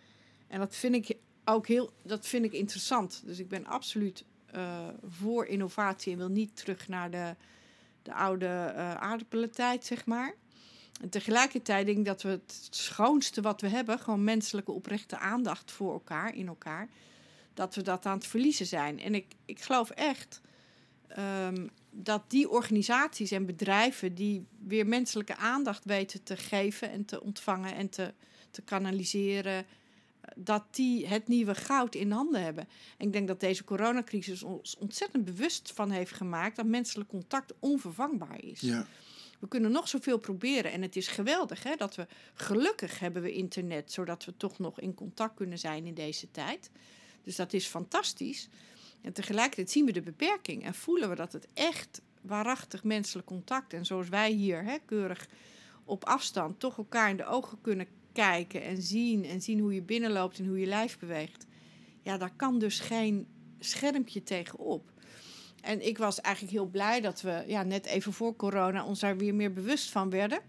En dat vind ik ook heel dat vind ik interessant. Dus ik ben absoluut eh, voor innovatie en wil niet terug naar de, de oude eh aardappelentijd, zeg maar. En tegelijkertijd denk dat we het schoonste wat we hebben, gewoon menselijke oprechte aandacht voor elkaar, in elkaar, dat we dat aan het verliezen zijn. En ik, ik geloof echt ehm, dat die organisaties en bedrijven die weer menselijke aandacht weten te geven en te ontvangen en te, te kanaliseren, dat die het nieuwe goud in handen hebben. En ik denk dat deze coronacrisis ons ontzettend bewust van heeft gemaakt dat menselijk contact onvervangbaar is. Ja. We kunnen nog zoveel proberen. En het is geweldig hè, dat we gelukkig hebben we internet, zodat we toch nog in contact kunnen zijn in deze tijd. Dus dat is fantastisch. En tegelijkertijd zien we de beperking en voelen we dat het echt waarachtig menselijk contact en zoals wij hier hè, keurig op afstand toch elkaar in de ogen kunnen kijken en zien en zien hoe je binnenloopt en hoe je lijf beweegt. Ja, daar kan dus geen schermpje tegenop. En ik was eigenlijk heel blij dat we ja, net even voor corona ons daar weer meer bewust van werden.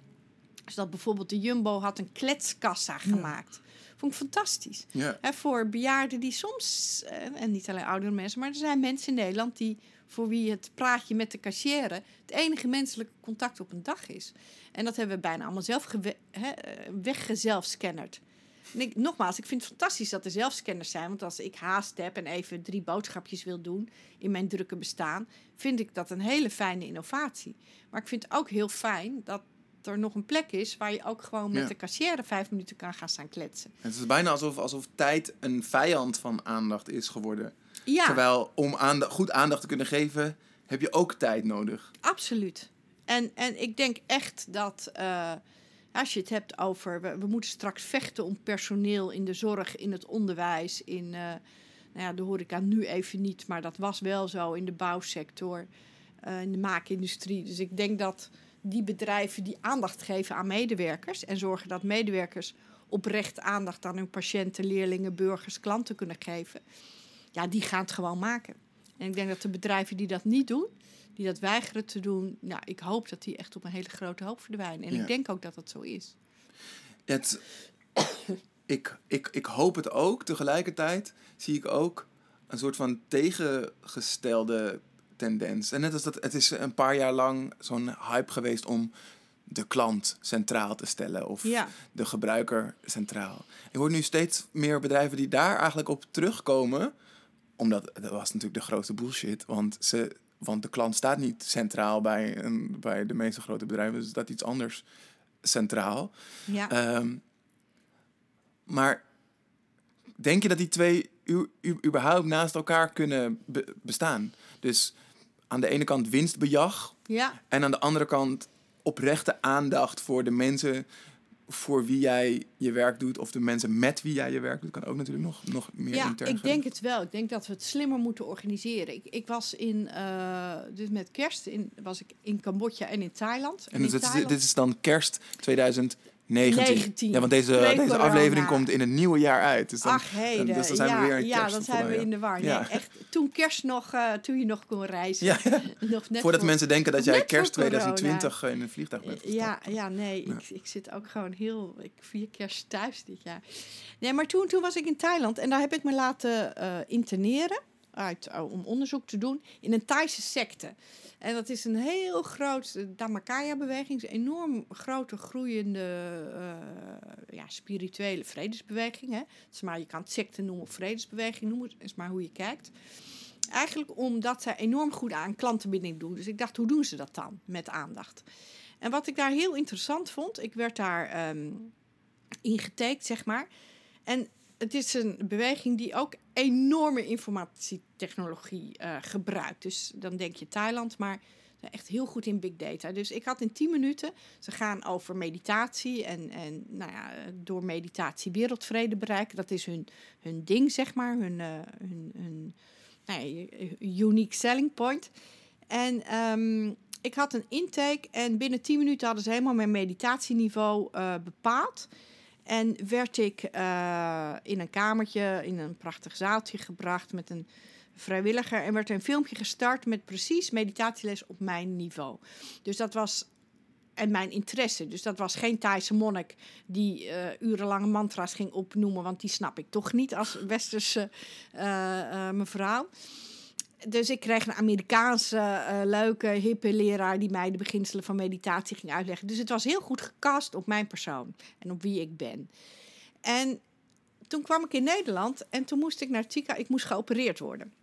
Dus dat bijvoorbeeld de Jumbo had een kletskassa gemaakt. Vond ik fantastisch. Ja. Hè, voor bejaarden die soms, eh, en niet alleen oudere mensen, maar er zijn mensen in Nederland die voor wie het praatje met de cashier het enige menselijke contact op een dag is. En dat hebben we bijna allemaal zelf hè, eh, weggezelfscannerd. Ik, nogmaals, ik vind het fantastisch dat er zelfscanners zijn. Want als ik haast heb en even drie boodschapjes wil doen in mijn drukke bestaan, vind ik dat een hele fijne innovatie. Maar ik vind het ook heel fijn dat er nog een plek is waar je ook gewoon met Ja. de cashier vijf minuten kan gaan staan kletsen. Het is bijna alsof, alsof tijd een vijand van aandacht is geworden. Ja. Terwijl om goed aandacht te kunnen geven, heb je ook tijd nodig. Absoluut. En, en ik denk echt dat eh, als je het hebt over. We, moeten straks vechten om personeel in de zorg, in het onderwijs, in eh, nou ja, de horeca nu even niet, maar dat was wel zo in de bouwsector, eh, in de maakindustrie. Dus ik denk dat die bedrijven die aandacht geven aan medewerkers en zorgen dat medewerkers oprecht aandacht aan hun patiënten, leerlingen, burgers, klanten kunnen geven, ja, die gaan het gewoon maken. En ik denk dat de bedrijven die dat niet doen, die dat weigeren te doen, nou, ik hoop dat die echt op een hele grote hoop verdwijnen. En Ja. ik denk ook dat dat zo is. Het, ik, ik, ik hoop het ook. Tegelijkertijd zie ik ook een soort van tegengestelde tendens. En net als dat, het is een paar jaar lang zo'n hype geweest om de klant centraal te stellen. Of Ja. de gebruiker centraal. Je hoort nu steeds meer bedrijven die daar eigenlijk op terugkomen. Omdat dat was natuurlijk de grootste bullshit. Want, ze, want de klant staat niet centraal bij, een, bij de meeste grote bedrijven. Dus dat iets anders centraal. Ja. Ehm, maar denk je dat die twee u, u- überhaupt naast elkaar kunnen be- bestaan? Dus aan de ene kant winstbejag ja. en aan de andere kant oprechte aandacht voor de mensen voor wie jij je werk doet, of de mensen met wie jij je werk doet, kan ook natuurlijk nog, nog meer Ja, intern ik gaan. denk het wel. Ik denk dat we het slimmer moeten organiseren. Ik, ik was in, eh, dus met kerst in, was ik in Cambodja en in Thailand. En dus dit, is, dit is dan kerst 2019. 19. Ja, want deze, deze aflevering komt in het nieuwe jaar uit. Dus dan, Ach, heden. dus dan zijn ja, we weer in ja, kerst dan zijn we in de war. Nee, Ja. echt, toen kerst nog, eh, toen je nog kon reizen. Ja. Nog net Voordat voor- mensen denken dat jij kerst corona. 2020 in een vliegtuig bent gestapt. Ja, ja nee, Ik, ik zit ook gewoon heel... Ik vier kerst thuis dit jaar. Nee, maar toen, toen was ik in Thailand en daar heb ik me laten eh, interneren... Uit, oh, om onderzoek te doen in een Thaise secte. En dat is een heel groot de Dhammakaya-beweging. Een enorm grote, groeiende eh, ja, spirituele vredesbeweging. Hè. Is maar, je kan het secte noemen of vredesbeweging noemen. Is maar hoe je kijkt. Eigenlijk omdat zij enorm goed aan klantenbinding doen. Dus ik dacht, hoe doen ze dat dan met aandacht? En wat ik daar heel interessant vond, ik werd daar um, ingetekend, zeg maar. En het is een beweging die ook enorme informatietechnologie uh, gebruikt. Dus dan denk je Thailand, maar echt heel goed in big data. Dus ik had in 10 minuten, ze gaan over meditatie en, en nou ja, door meditatie wereldvrede bereiken. Dat is hun, hun ding, zeg maar, hun, uh, hun, nou unique selling point. En um, ik had een intake en binnen 10 minuten hadden ze helemaal mijn meditatieniveau uh, bepaald. En werd ik uh, in een kamertje, in een prachtig zaaltje gebracht met een vrijwilliger. En werd een filmpje gestart met precies meditatieles op mijn niveau. Dus dat was. En mijn interesse. Dus dat was geen Thaise monnik die uh, urenlange mantra's ging opnoemen. Want die snap ik toch niet als westerse uh, mevrouw dus ik kreeg een Amerikaanse uh, leuke, hippe leraar die mij de beginselen van meditatie ging uitleggen. Dus het was heel goed gecast op mijn persoon en op wie ik ben. En toen kwam ik in Nederland en toen moest ik naar Tika, ik moest geopereerd worden.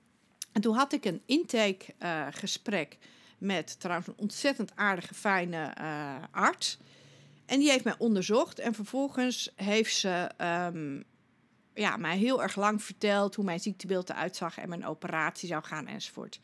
En toen had ik een intake uh, gesprek met trouwens een ontzettend aardige, fijne uh, arts. En die heeft mij onderzocht en vervolgens heeft ze um, ja, mij heel erg lang verteld hoe mijn ziektebeeld eruit zag en mijn operatie zou gaan enzovoort.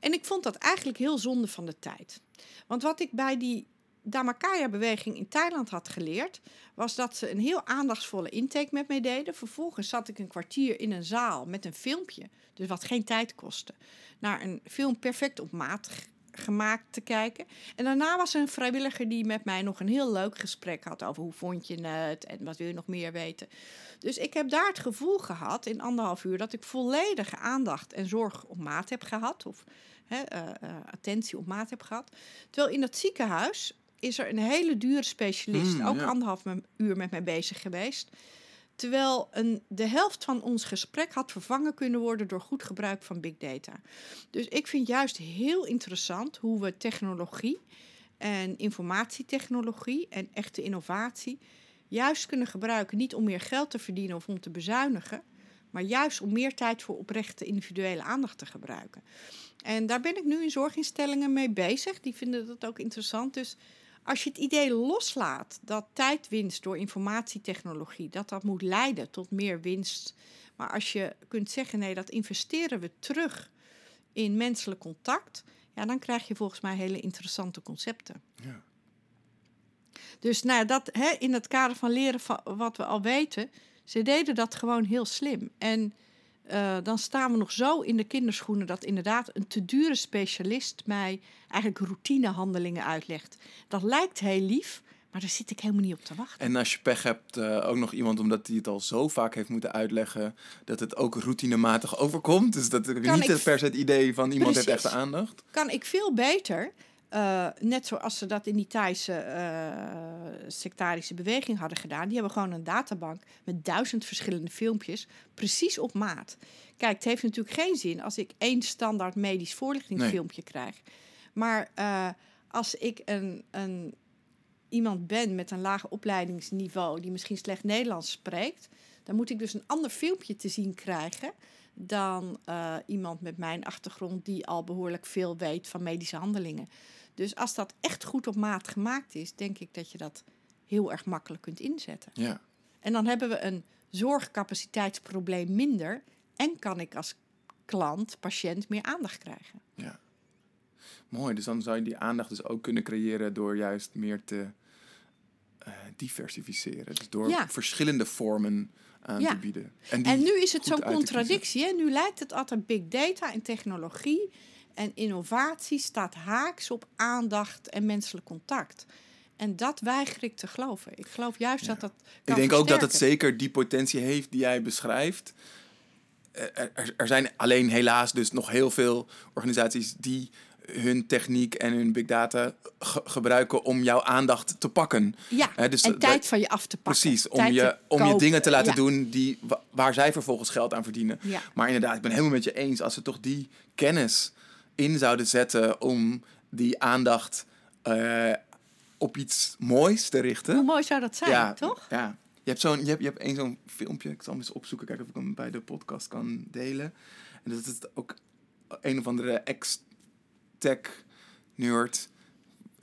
En ik vond dat eigenlijk heel zonde van de tijd. Want wat ik bij die Dhammakaya-beweging in Thailand had geleerd, was dat ze een heel aandachtsvolle intake met mij deden. Vervolgens zat ik een kwartier in een zaal met een filmpje, dus wat geen tijd kostte, naar een film perfect op maat gemaakt te kijken. En daarna was er een vrijwilliger die met mij nog een heel leuk gesprek had over hoe vond je het en wat wil je nog meer weten. Dus ik heb daar het gevoel gehad in anderhalf uur dat ik volledige aandacht en zorg op maat heb gehad. Of hè, uh, uh, attentie op maat heb gehad. Terwijl in dat ziekenhuis is er een hele dure specialist, mm, ook ja. anderhalf uur met mij bezig geweest. Terwijl een, de helft van ons gesprek had vervangen kunnen worden door goed gebruik van big data. Dus ik vind juist heel interessant hoe we technologie en informatietechnologie en echte innovatie juist kunnen gebruiken. Niet om meer geld te verdienen of om te bezuinigen, maar juist om meer tijd voor oprechte individuele aandacht te gebruiken. En daar ben ik nu in zorginstellingen mee bezig. Die vinden dat ook interessant. Dus als je het idee loslaat dat tijdwinst door informatietechnologie, dat dat moet leiden tot meer winst. Maar als je kunt zeggen, nee, dat investeren we terug in menselijk contact, ja, dan krijg je volgens mij hele interessante concepten. Ja. Dus nou, dat, hè, in het kader van leren van wat we al weten, ze deden dat gewoon heel slim. En uh, dan staan we nog zo in de kinderschoenen dat inderdaad een te dure specialist mij eigenlijk routinehandelingen uitlegt. Dat lijkt heel lief, maar daar zit ik helemaal niet op te wachten. En als je pech hebt, uh, ook nog iemand omdat hij het al zo vaak heeft moeten uitleggen, dat het ook routinematig overkomt. Dus dat je niet ik... per se het idee van iemand Precies. heeft echte aandacht. Kan ik veel beter uh, net zoals ze dat in die Thaise uh, sectarische beweging hadden gedaan. Die hebben gewoon een databank met duizend verschillende filmpjes, precies op maat. Kijk, het heeft natuurlijk geen zin als ik één standaard medisch voorlichtingsfilmpje nee. krijg. Maar uh, als ik een, een, iemand ben met een laag opleidingsniveau, die misschien slecht Nederlands spreekt, dan moet ik dus een ander filmpje te zien krijgen dan iemand met mijn achtergrond die al behoorlijk veel weet van medische handelingen. Dus als dat echt goed op maat gemaakt is, denk ik dat je dat heel erg makkelijk kunt inzetten. Ja. En dan hebben we een zorgcapaciteitsprobleem minder en kan ik als klant, patiënt meer aandacht krijgen. Ja. Mooi, dus dan zou je die aandacht dus ook kunnen creëren door juist meer te uh, diversificeren. Dus door ja. verschillende vormen aan ja. te bieden. En, en nu is het zo'n contradictie. Hè? Nu lijkt het altijd big data en technologie en innovatie staat haaks op aandacht en menselijk contact. En dat weiger ik te geloven. Ik geloof juist dat dat. ik denk ook dat het zeker die potentie heeft die jij beschrijft. Er, er, er, zijn alleen helaas dus nog heel veel organisaties die hun techniek en hun big data gebruiken om jouw aandacht te pakken. Ja, dus en tijd van je af te pakken. Precies, om, je, om je dingen te laten doen die, waar zij vervolgens geld aan verdienen. Ja. Maar inderdaad, ik ben helemaal met je eens. Als ze toch die kennis in zouden zetten om die aandacht uh, op iets moois te richten. Hoe mooi zou dat zijn, ja, toch? Ja. Je hebt, zo'n, je hebt, je hebt één zo'n filmpje, ik zal hem eens opzoeken, kijken of ik hem bij de podcast kan delen. En dat is ook een of andere ex-tech nerd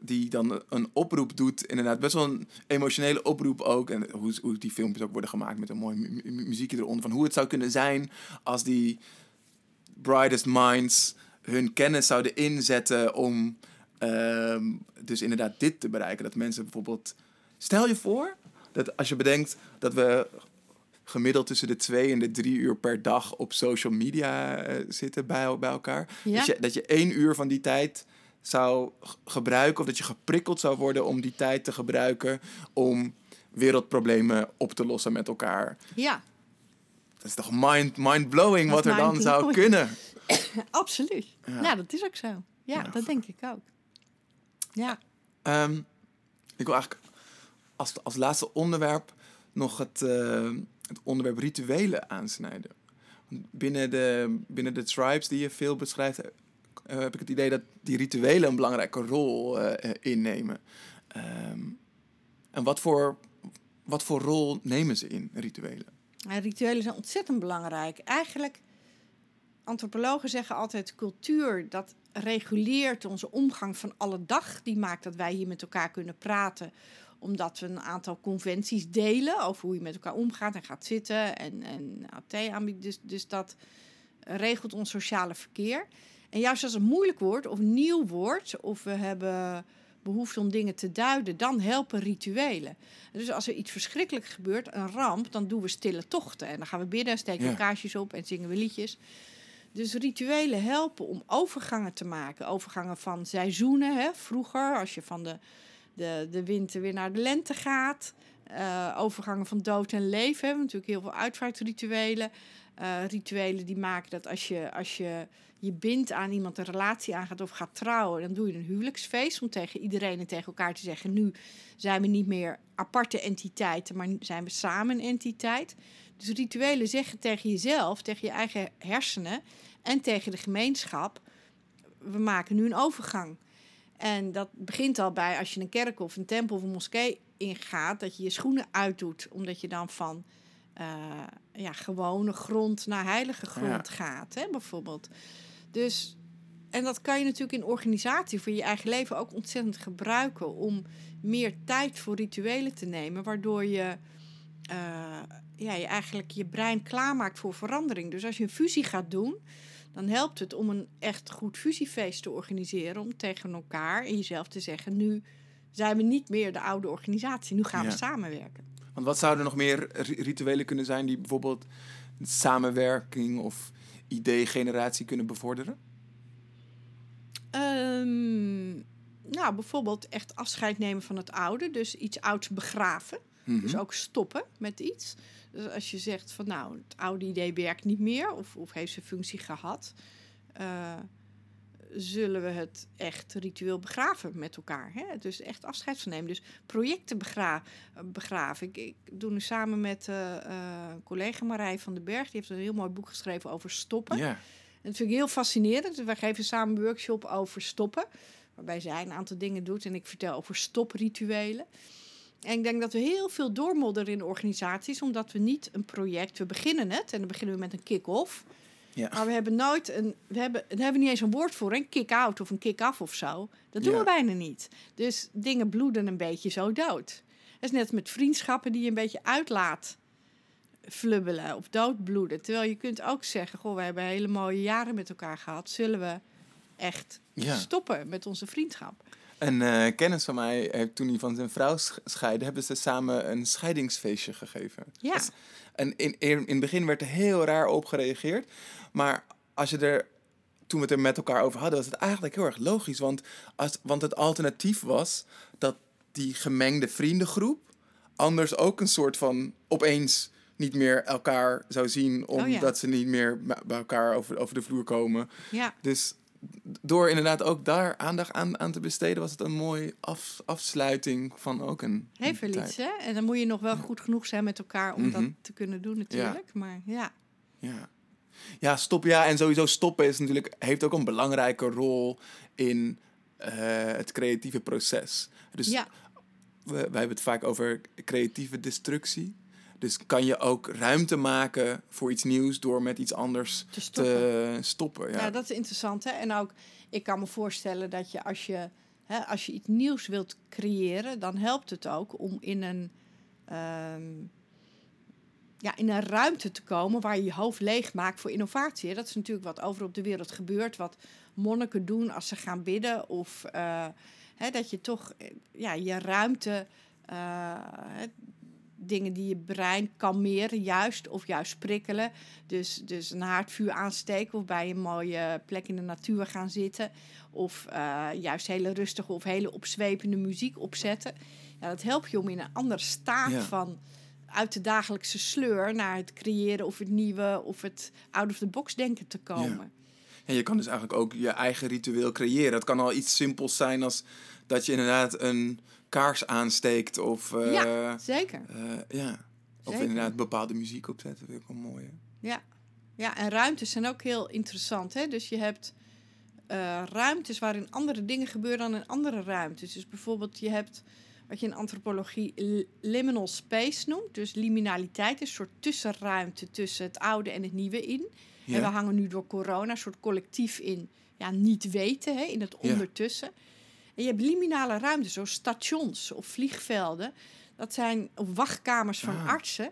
die dan een oproep doet. Inderdaad, best wel een emotionele oproep ook. En hoe, hoe die filmpjes ook worden gemaakt met een mooi mu mu muziekje eronder. Van hoe het zou kunnen zijn als die brightest minds hun kennis zouden inzetten om ehm, dus inderdaad dit te bereiken. Dat mensen bijvoorbeeld... Stel je voor dat als je bedenkt dat we gemiddeld tussen de twee en de drie uur per dag op social media eh, zitten bij, bij elkaar. Ja. Dat, je, dat je één uur van die tijd zou gebruiken, of dat je geprikkeld zou worden om die tijd te gebruiken om wereldproblemen op te lossen met elkaar. Ja, Dat is toch mind, mind-blowing wat er dan zou kunnen. absoluut. Ja. Nou, dat is ook zo. Ja, Ja. dat denk ik ook. Ja. Ehm, ik wil eigenlijk als, als laatste onderwerp nog het, eh, het onderwerp rituelen aansnijden. Binnen de, binnen de tribes die je veel beschrijft, eh, heb ik het idee dat die rituelen een belangrijke rol eh, innemen. Ehm, en wat voor, wat voor rol nemen ze in, rituelen? En rituelen zijn ontzettend belangrijk. Eigenlijk, antropologen zeggen altijd cultuur, dat reguleert onze omgang van alle dag. Die maakt dat wij hier met elkaar kunnen praten, omdat we een aantal conventies delen over hoe je met elkaar omgaat en gaat zitten en, en nou, thee aanbiedt. Dus, dus dat regelt ons sociale verkeer. En juist als het moeilijk wordt of nieuw wordt, of we hebben behoefte om dingen te duiden, dan helpen rituelen. Dus als er iets verschrikkelijk gebeurt, een ramp, dan doen we stille tochten. En dan gaan we bidden, steken we Ja. kaarsjes op en zingen we liedjes. Dus rituelen helpen om overgangen te maken. Overgangen van seizoenen. Hè? Vroeger, als je van de, de, de winter weer naar de lente gaat. Eh, overgangen van dood en leven. We hebben natuurlijk heel veel uitvaartrituelen. Eh, rituelen die maken dat als je, als je je bindt aan iemand, een relatie aangaat of gaat trouwen, dan doe je een huwelijksfeest om tegen iedereen en tegen elkaar te zeggen: nu zijn we niet meer aparte entiteiten, maar zijn we samen een entiteit. Dus rituelen zeggen tegen jezelf, tegen je eigen hersenen en tegen de gemeenschap: we maken nu een overgang. En dat begint al bij als je een kerk of een tempel of een moskee ingaat, dat je je schoenen uitdoet, omdat je dan van eh, ja, gewone grond naar heilige grond Ja. gaat, hè, bijvoorbeeld. Dus, en dat kan je natuurlijk in organisatie voor je eigen leven ook ontzettend gebruiken om meer tijd voor rituelen te nemen, waardoor je eh, ja, je eigenlijk je brein klaarmaakt voor verandering. Dus als je een fusie gaat doen, dan helpt het om een echt goed fusiefeest te organiseren. Om tegen elkaar en jezelf te zeggen: nu zijn we niet meer de oude organisatie, nu gaan Ja. we samenwerken. Want wat zouden er nog meer ri- rituelen kunnen zijn die bijvoorbeeld samenwerking of idee-generatie kunnen bevorderen? Ehm, nou, bijvoorbeeld echt afscheid nemen van het oude. Dus iets ouds begraven. Mhm. Dus ook stoppen met iets. Dus als je zegt van nou, het oude idee werkt niet meer of, of heeft zijn functie gehad, eh, zullen we het echt ritueel begraven met elkaar. Hè? Dus echt afscheid van nemen. Dus projecten begra begraven. Ik, ik doe nu samen met eh, eh, collega Marij van den Berg, die heeft een heel mooi boek geschreven over stoppen. Ja. En dat vind ik heel fascinerend. Dus wij geven samen een workshop over stoppen. Waarbij zij een aantal dingen doet en ik vertel over stoprituelen. En ik denk dat we heel veel doormodderen in organisaties, omdat we niet een project, we beginnen het en dan beginnen we met een kick-off. Ja. Maar we hebben nooit een, we hebben, daar hebben we niet eens een woord voor, een kick-out of een kick-off of zo. Dat doen Ja. we bijna niet. Dus dingen bloeden een beetje zo dood. Dat is net met vriendschappen die je een beetje uitlaat flubbelen of doodbloeden. Terwijl je kunt ook zeggen, goh, we hebben hele mooie jaren met elkaar gehad. Zullen we echt Ja. stoppen met onze vriendschap? Een eh, kennis van mij heeft toen hij van zijn vrouw sch- scheidde, hebben ze samen een scheidingsfeestje gegeven. Ja. Dus- en in, in, in het begin werd er heel raar op gereageerd. Maar als je er, toen we het er met elkaar over hadden, was het eigenlijk heel erg logisch. Want, als, want het alternatief was dat die gemengde vriendengroep anders ook een soort van opeens niet meer elkaar zou zien, Oh ja. omdat ze niet meer bij bij elkaar over, over de vloer komen. Ja, Dus door inderdaad ook daar aandacht aan, aan te besteden, was het een mooie af, afsluiting van ook een. tijd. hè? En dan moet je nog wel goed genoeg zijn met elkaar om dat Mhm. te kunnen doen natuurlijk. Maar ja, Ja. ja, stop. Ja, en sowieso stoppen is natuurlijk, heeft ook een belangrijke rol in eh, het creatieve proces. Dus ja. we, wij hebben het vaak over creatieve destructie. Dus kan je ook ruimte maken voor iets nieuws door met iets anders Te te stoppen. Ja. ja. dat is interessant. Hè? En ook, ik kan me voorstellen dat je als je, hè, als je iets nieuws wilt creëren, dan helpt het ook om in een, ehm, ja, in een ruimte te komen waar je je hoofd leeg maakt voor innovatie. Dat is natuurlijk wat over op de wereld gebeurt, wat monniken doen als ze gaan bidden. Of eh, hè, dat je toch eh, ja, je ruimte, eh, dingen die je brein kalmeren juist, of juist prikkelen. Dus, dus een haardvuur aansteken of bij een mooie plek in de natuur gaan zitten. Of eh, juist hele rustige of hele opzwepende muziek opzetten. Ja, dat helpt je om in een andere staat Ja. van uit de dagelijkse sleur naar het creëren of het nieuwe of het out of the box denken te komen. En je kan dus eigenlijk ook je eigen ritueel creëren. Het kan al iets simpels zijn als dat je inderdaad een kaars aansteekt of, eh, Ja, zeker. eh, ja. of Zeker. inderdaad bepaalde muziek opzetten. Dat vind ik wel mooi. hè. Ja. ja, en ruimtes zijn ook heel interessant. Hè? Dus je hebt eh, ruimtes waarin andere dingen gebeuren dan in andere ruimtes. Dus bijvoorbeeld je hebt wat je in antropologie li- liminal space noemt. Dus liminaliteit, een soort tussenruimte tussen het oude en het nieuwe in. En we hangen nu door corona een soort collectief in ja, niet weten, hè, in het Ja. ondertussen. En je hebt liminale ruimtes, zoals stations of vliegvelden. Dat zijn of wachtkamers van Ah. artsen.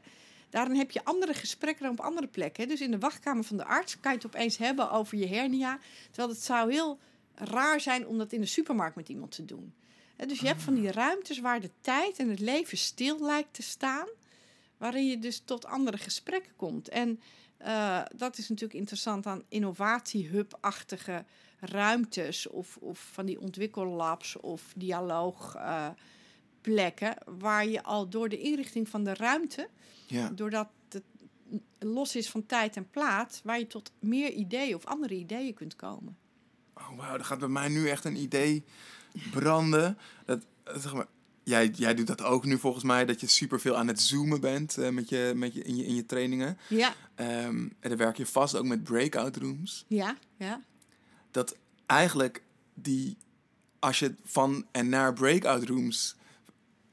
Daarin heb je andere gesprekken dan op andere plekken. hè. Dus in de wachtkamer van de arts kan je het opeens hebben over je hernia. Terwijl het zou heel raar zijn om dat in de supermarkt met iemand te doen. Dus je hebt van die ruimtes waar de tijd en het leven stil lijkt te staan. Waarin je dus tot andere gesprekken komt. En eh, dat is natuurlijk interessant aan innovatiehub-achtige ruimtes. Of, of van die ontwikkellabs of dialoogplekken. waar je al door de inrichting van de ruimte Ja. doordat het los is van tijd en plaats, waar je tot meer ideeën of andere ideeën kunt komen. Oh, wauw, er gaat bij mij nu echt een idee branden. Dat, dat zeg maar, jij, jij doet dat ook nu volgens mij, dat je superveel aan het zoomen bent eh, met je, met je, in, je, in je trainingen. Ja, Ehm, en dan werk je vast ook met breakout rooms. ja, ja. Dat eigenlijk die, als je van en naar breakout rooms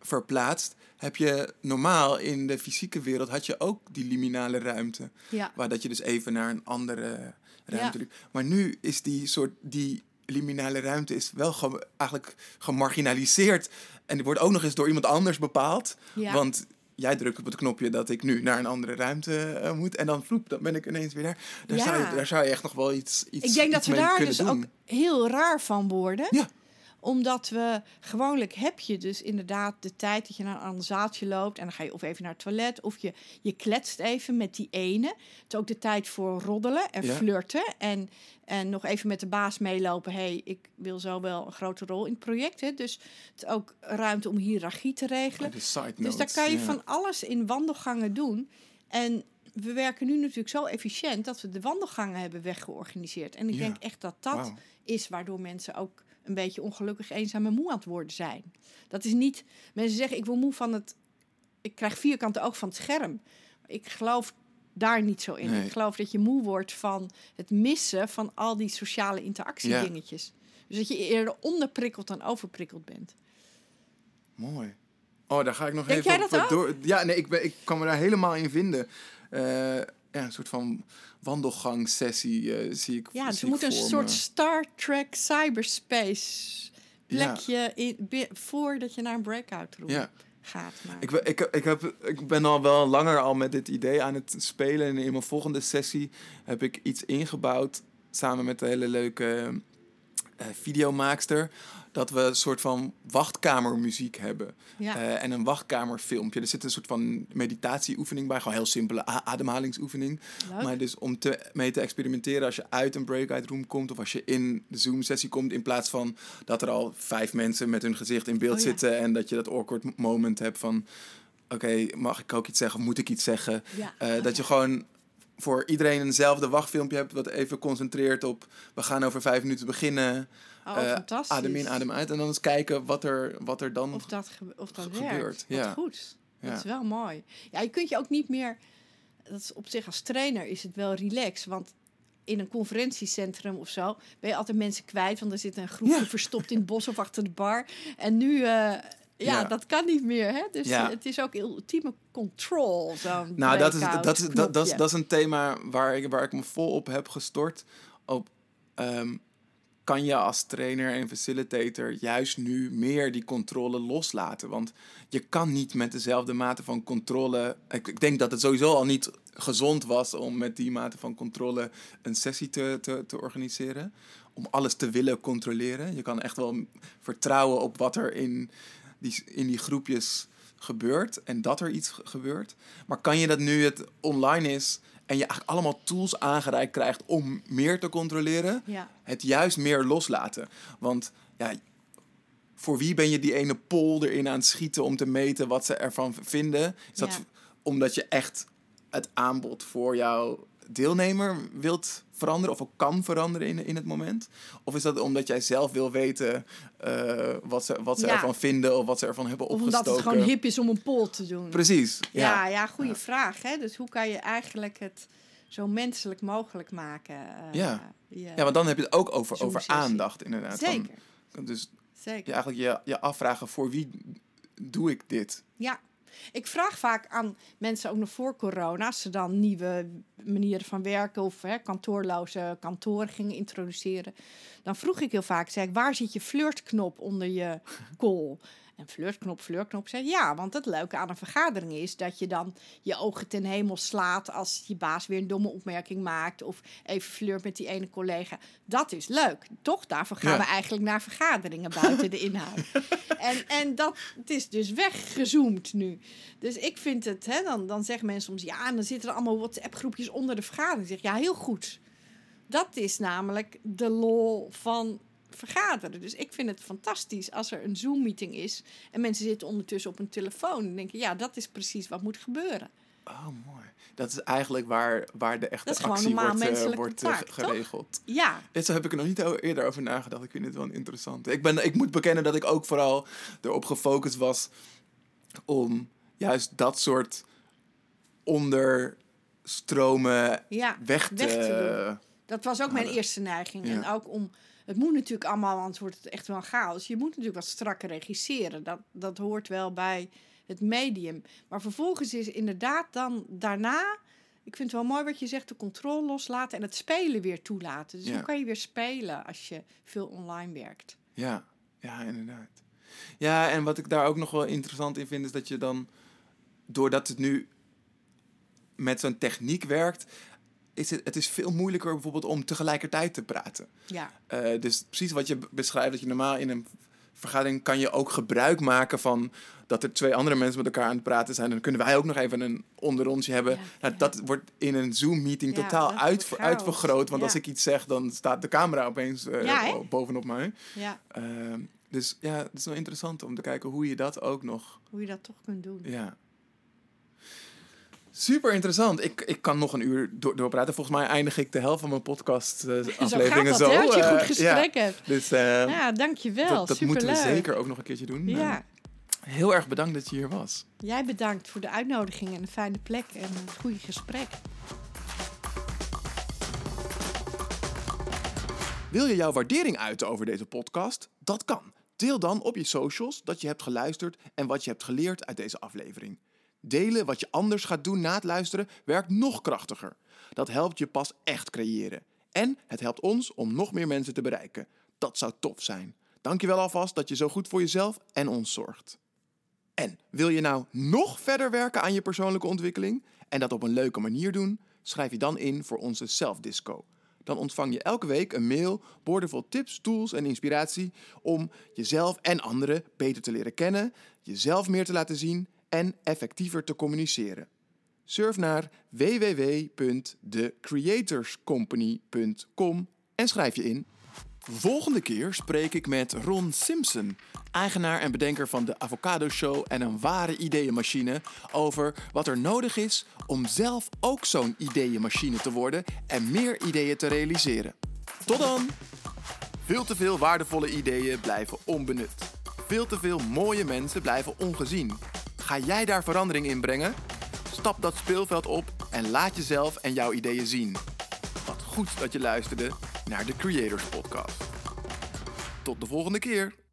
verplaatst, heb je normaal in de fysieke wereld had je ook die liminale ruimte. ja. Waar dat je dus even naar een andere ruimte Ja. Maar nu is die soort, die liminale ruimte is wel ge- eigenlijk gemarginaliseerd. En die wordt ook nog eens door iemand anders bepaald. Ja. Want jij drukt op het knopje dat ik nu naar een andere ruimte eh, moet. En dan vloep, dan ben ik ineens weer daar. Daar, Ja. zou, je, daar zou je echt nog wel iets, iets Ik denk dat we daar dus doen. ook heel raar van worden. Ja. Omdat we gewoonlijk heb je dus inderdaad de tijd dat je naar een ander zaaltje loopt. En dan ga je of even naar het toilet. Of je, je kletst even met die ene. Het is ook de tijd voor roddelen en Ja. flirten. En, en nog even met de baas meelopen. hey, ik wil zo wel een grote rol in het project. Hè. Dus het is ook ruimte om hiërarchie te regelen. Oh, Dus daar kan je van alles in wandelgangen doen. En we werken nu natuurlijk zo efficiënt dat we de wandelgangen hebben weggeorganiseerd. En ik Ja. denk echt dat dat is waardoor mensen ook een beetje ongelukkig, eenzaam en moe aan het worden zijn. Dat is niet, mensen zeggen ik wil moe van het, ik krijg vierkante oog van het scherm. Ik geloof daar niet zo in. Nee. Ik geloof dat je moe wordt van het missen van al die sociale interactiedingetjes. Dus dat je eerder onderprikkeld dan overprikkeld bent. Mooi. Oh, daar ga ik nog Denk even op eh, door. Ja, nee, ik, ben, ik kan me daar helemaal in vinden. Eh, ja, een soort van wandelgangsessie eh, zie ik. Ja, dus we ik moeten een soort. Star Trek cyberspace Ja. plekje in, bi- voordat je naar een breakout room Ja. gaat. Maar. Ik, ben- ik, ik, heb, ik ben al wel langer al met dit idee aan het spelen. En in mijn volgende sessie heb ik iets ingebouwd samen met een hele leuke eh, videomaakster. Dat we een soort van wachtkamermuziek hebben. ja. Eh, en een wachtkamerfilmpje. Er zit een soort van meditatieoefening bij. Gewoon een heel simpele ademhalingsoefening. Leuk. Maar dus om te, mee te experimenteren als je uit een breakout room komt of als je in de Zoom sessie komt, in plaats van dat er al vijf mensen met hun gezicht in beeld Oh ja. zitten en dat je dat awkward moment hebt van oké, mag ik ook iets zeggen moet ik iets zeggen? ja. Eh, dat je gewoon voor iedereen eenzelfde wachtfilmpje hebt wat even concentreert op we gaan over vijf minuten beginnen. Oh, eh, fantastisch. adem in, adem uit en dan eens kijken wat er, wat er dan Of dat, ge- of dat werkt. gebeurt, Wat ja. goed. Dat Ja. is wel mooi. Ja, je kunt je ook niet meer... Dat is op zich als trainer is het wel relaxed. Want in een conferentiecentrum of zo ben je altijd mensen kwijt. Want er zit een groepje Ja. verstopt in het bos of achter de bar. En nu, eh, Ja, Ja. dat kan niet meer. Hè? Dus Ja. het is ook ultieme control. Zo'n Nou, dat is, dat, is, dat, dat, is, dat is een thema waar ik, waar ik me vol op heb gestort. Op, ehm, kan je als trainer en facilitator juist nu meer die controle loslaten? Want je kan niet met dezelfde mate van controle... Ik, ik denk dat het sowieso al niet gezond was om met die mate van controle een sessie te, te, te organiseren. Om alles te willen controleren. Je kan echt wel vertrouwen op wat er in die, in die groepjes gebeurt en dat er iets ge- gebeurt. Maar kan je dat nu het online is en je eigenlijk allemaal tools aangereikt krijgt om meer te controleren, Ja. het juist meer loslaten? Want ja, voor wie ben je die ene poll erin aan het schieten om te meten wat ze ervan vinden? Is dat Ja. omdat je echt het aanbod voor jouw deelnemer wilt veranderen of ook kan veranderen in, in het moment? Of is dat omdat jij zelf wil weten eh, wat ze, wat ze Ja. ervan vinden of wat ze ervan hebben Of opgestoken? omdat het gewoon hip is om een poll te doen. Precies. Ja, Ja. ja, goede vraag. Hè? Dus hoe kan je eigenlijk het zo menselijk mogelijk maken? eh, Ja. je- ja, want dan heb je het ook over, over aandacht inderdaad. Van- Zeker, dus zeker. je eigenlijk je, je afvragen voor wie doe ik dit? Ja, ik vraag vaak aan mensen ook nog voor corona, als ze dan nieuwe manieren van werken of hè, kantoorloze kantoren gingen introduceren. Dan vroeg ik heel vaak, zeg, ik, waar zit je flirtknop onder je call? En flirtknop, flirtknop, zei ja, want het leuke aan een vergadering is dat je dan je ogen ten hemel slaat als je baas weer een domme opmerking maakt of even flirt met die ene collega. Dat is leuk, toch? Daarvoor gaan Ja. we eigenlijk naar vergaderingen buiten de inhoud. En, en dat het is dus weggezoomd nu. Dus ik vind het, hè, dan, dan zeggen mensen soms ja, en dan zitten er allemaal WhatsApp-groepjes onder de vergadering. Ik zeg ja, heel goed. Dat is namelijk de lol van vergaderen. Dus ik vind het fantastisch als er een Zoom-meeting is en mensen zitten ondertussen op een telefoon. Dan denk ik, ja, dat is precies wat moet gebeuren. Oh, mooi. Dat is eigenlijk waar, waar de echte actie wordt, eh, wordt eh, toch? geregeld. Ja, Dit zo heb ik er nog niet eerder over nagedacht. Ik vind het wel interessant. Ik, ben, ik moet bekennen dat ik ook vooral erop gefocust was om juist dat soort onderstromen ja. weg te... Weg te doen. Dat was ook mijn eerste neiging. ja. En ook om. Het moet natuurlijk allemaal, anders wordt het echt wel chaos. Je moet natuurlijk wat strakker regisseren. Dat, dat hoort wel bij het medium. Maar vervolgens is inderdaad dan daarna. Ik vind het wel mooi wat je zegt, de controle loslaten en het spelen weer toelaten. Dus Ja. hoe kan je weer spelen als je veel online werkt? Ja, ja, inderdaad. Ja, en wat ik daar ook nog wel interessant in vind, is dat je dan, doordat het nu met zo'n techniek werkt, is het, het is veel moeilijker bijvoorbeeld om tegelijkertijd te praten. Ja, Eh, dus precies wat je beschrijft, dat je normaal in een vergadering kan je ook gebruik maken van dat er twee andere mensen met elkaar aan het praten zijn. Dan kunnen wij ook nog even een onderrondje hebben. Ja, nou, ja. Dat wordt in een Zoom-meeting Ja, totaal uit, uitvergroot. Want als ik iets zeg, dan staat de camera opeens eh, bovenop mij. ja, Ehm, dus ja, het is wel interessant om te kijken hoe je dat ook nog. hoe je dat toch kunt doen. Ja. Super interessant. Ik, ik kan nog een uur door, doorpraten. Volgens mij eindig ik de helft van mijn podcast eh, Zo gaat dat, zo. je eh, goed ja. gesprek hebt. Dus eh, Ja, dankjewel. dat, dat moeten we zeker ook nog een keertje doen. Ja, heel erg bedankt dat je hier was. jij bedankt voor de uitnodiging en een fijne plek en een goede gesprek. Wil je jouw waardering uiten over deze podcast? Dat kan. Deel dan op je socials dat je hebt geluisterd en wat je hebt geleerd uit deze aflevering. Delen wat je anders gaat doen na het luisteren werkt nog krachtiger. Dat helpt je pas echt creëren. En het helpt ons om nog meer mensen te bereiken. Dat zou tof zijn. Dankjewel alvast dat je zo goed voor jezelf en ons zorgt. En wil je nou nog verder werken aan je persoonlijke ontwikkeling en dat op een leuke manier doen? Schrijf je dan in voor onze Self-Disco. Dan ontvang je elke week een mail boordevol tips, tools en inspiratie om jezelf en anderen beter te leren kennen, jezelf meer te laten zien en effectiever te communiceren. Surf naar www.thecreatorscompany.com en schrijf je in. Volgende keer spreek ik met Ron Simpson, eigenaar en bedenker van de Avocado Show en een ware ideeënmachine, over wat er nodig is om zelf ook zo'n ideeënmachine te worden en meer ideeën te realiseren. Tot dan! Veel te veel waardevolle ideeën blijven onbenut. Veel te veel mooie mensen blijven ongezien. Ga jij daar verandering in brengen? Stap dat speelveld op en laat jezelf en jouw ideeën zien. Wat goed dat je luisterde naar de Creators Podcast. Tot de volgende keer.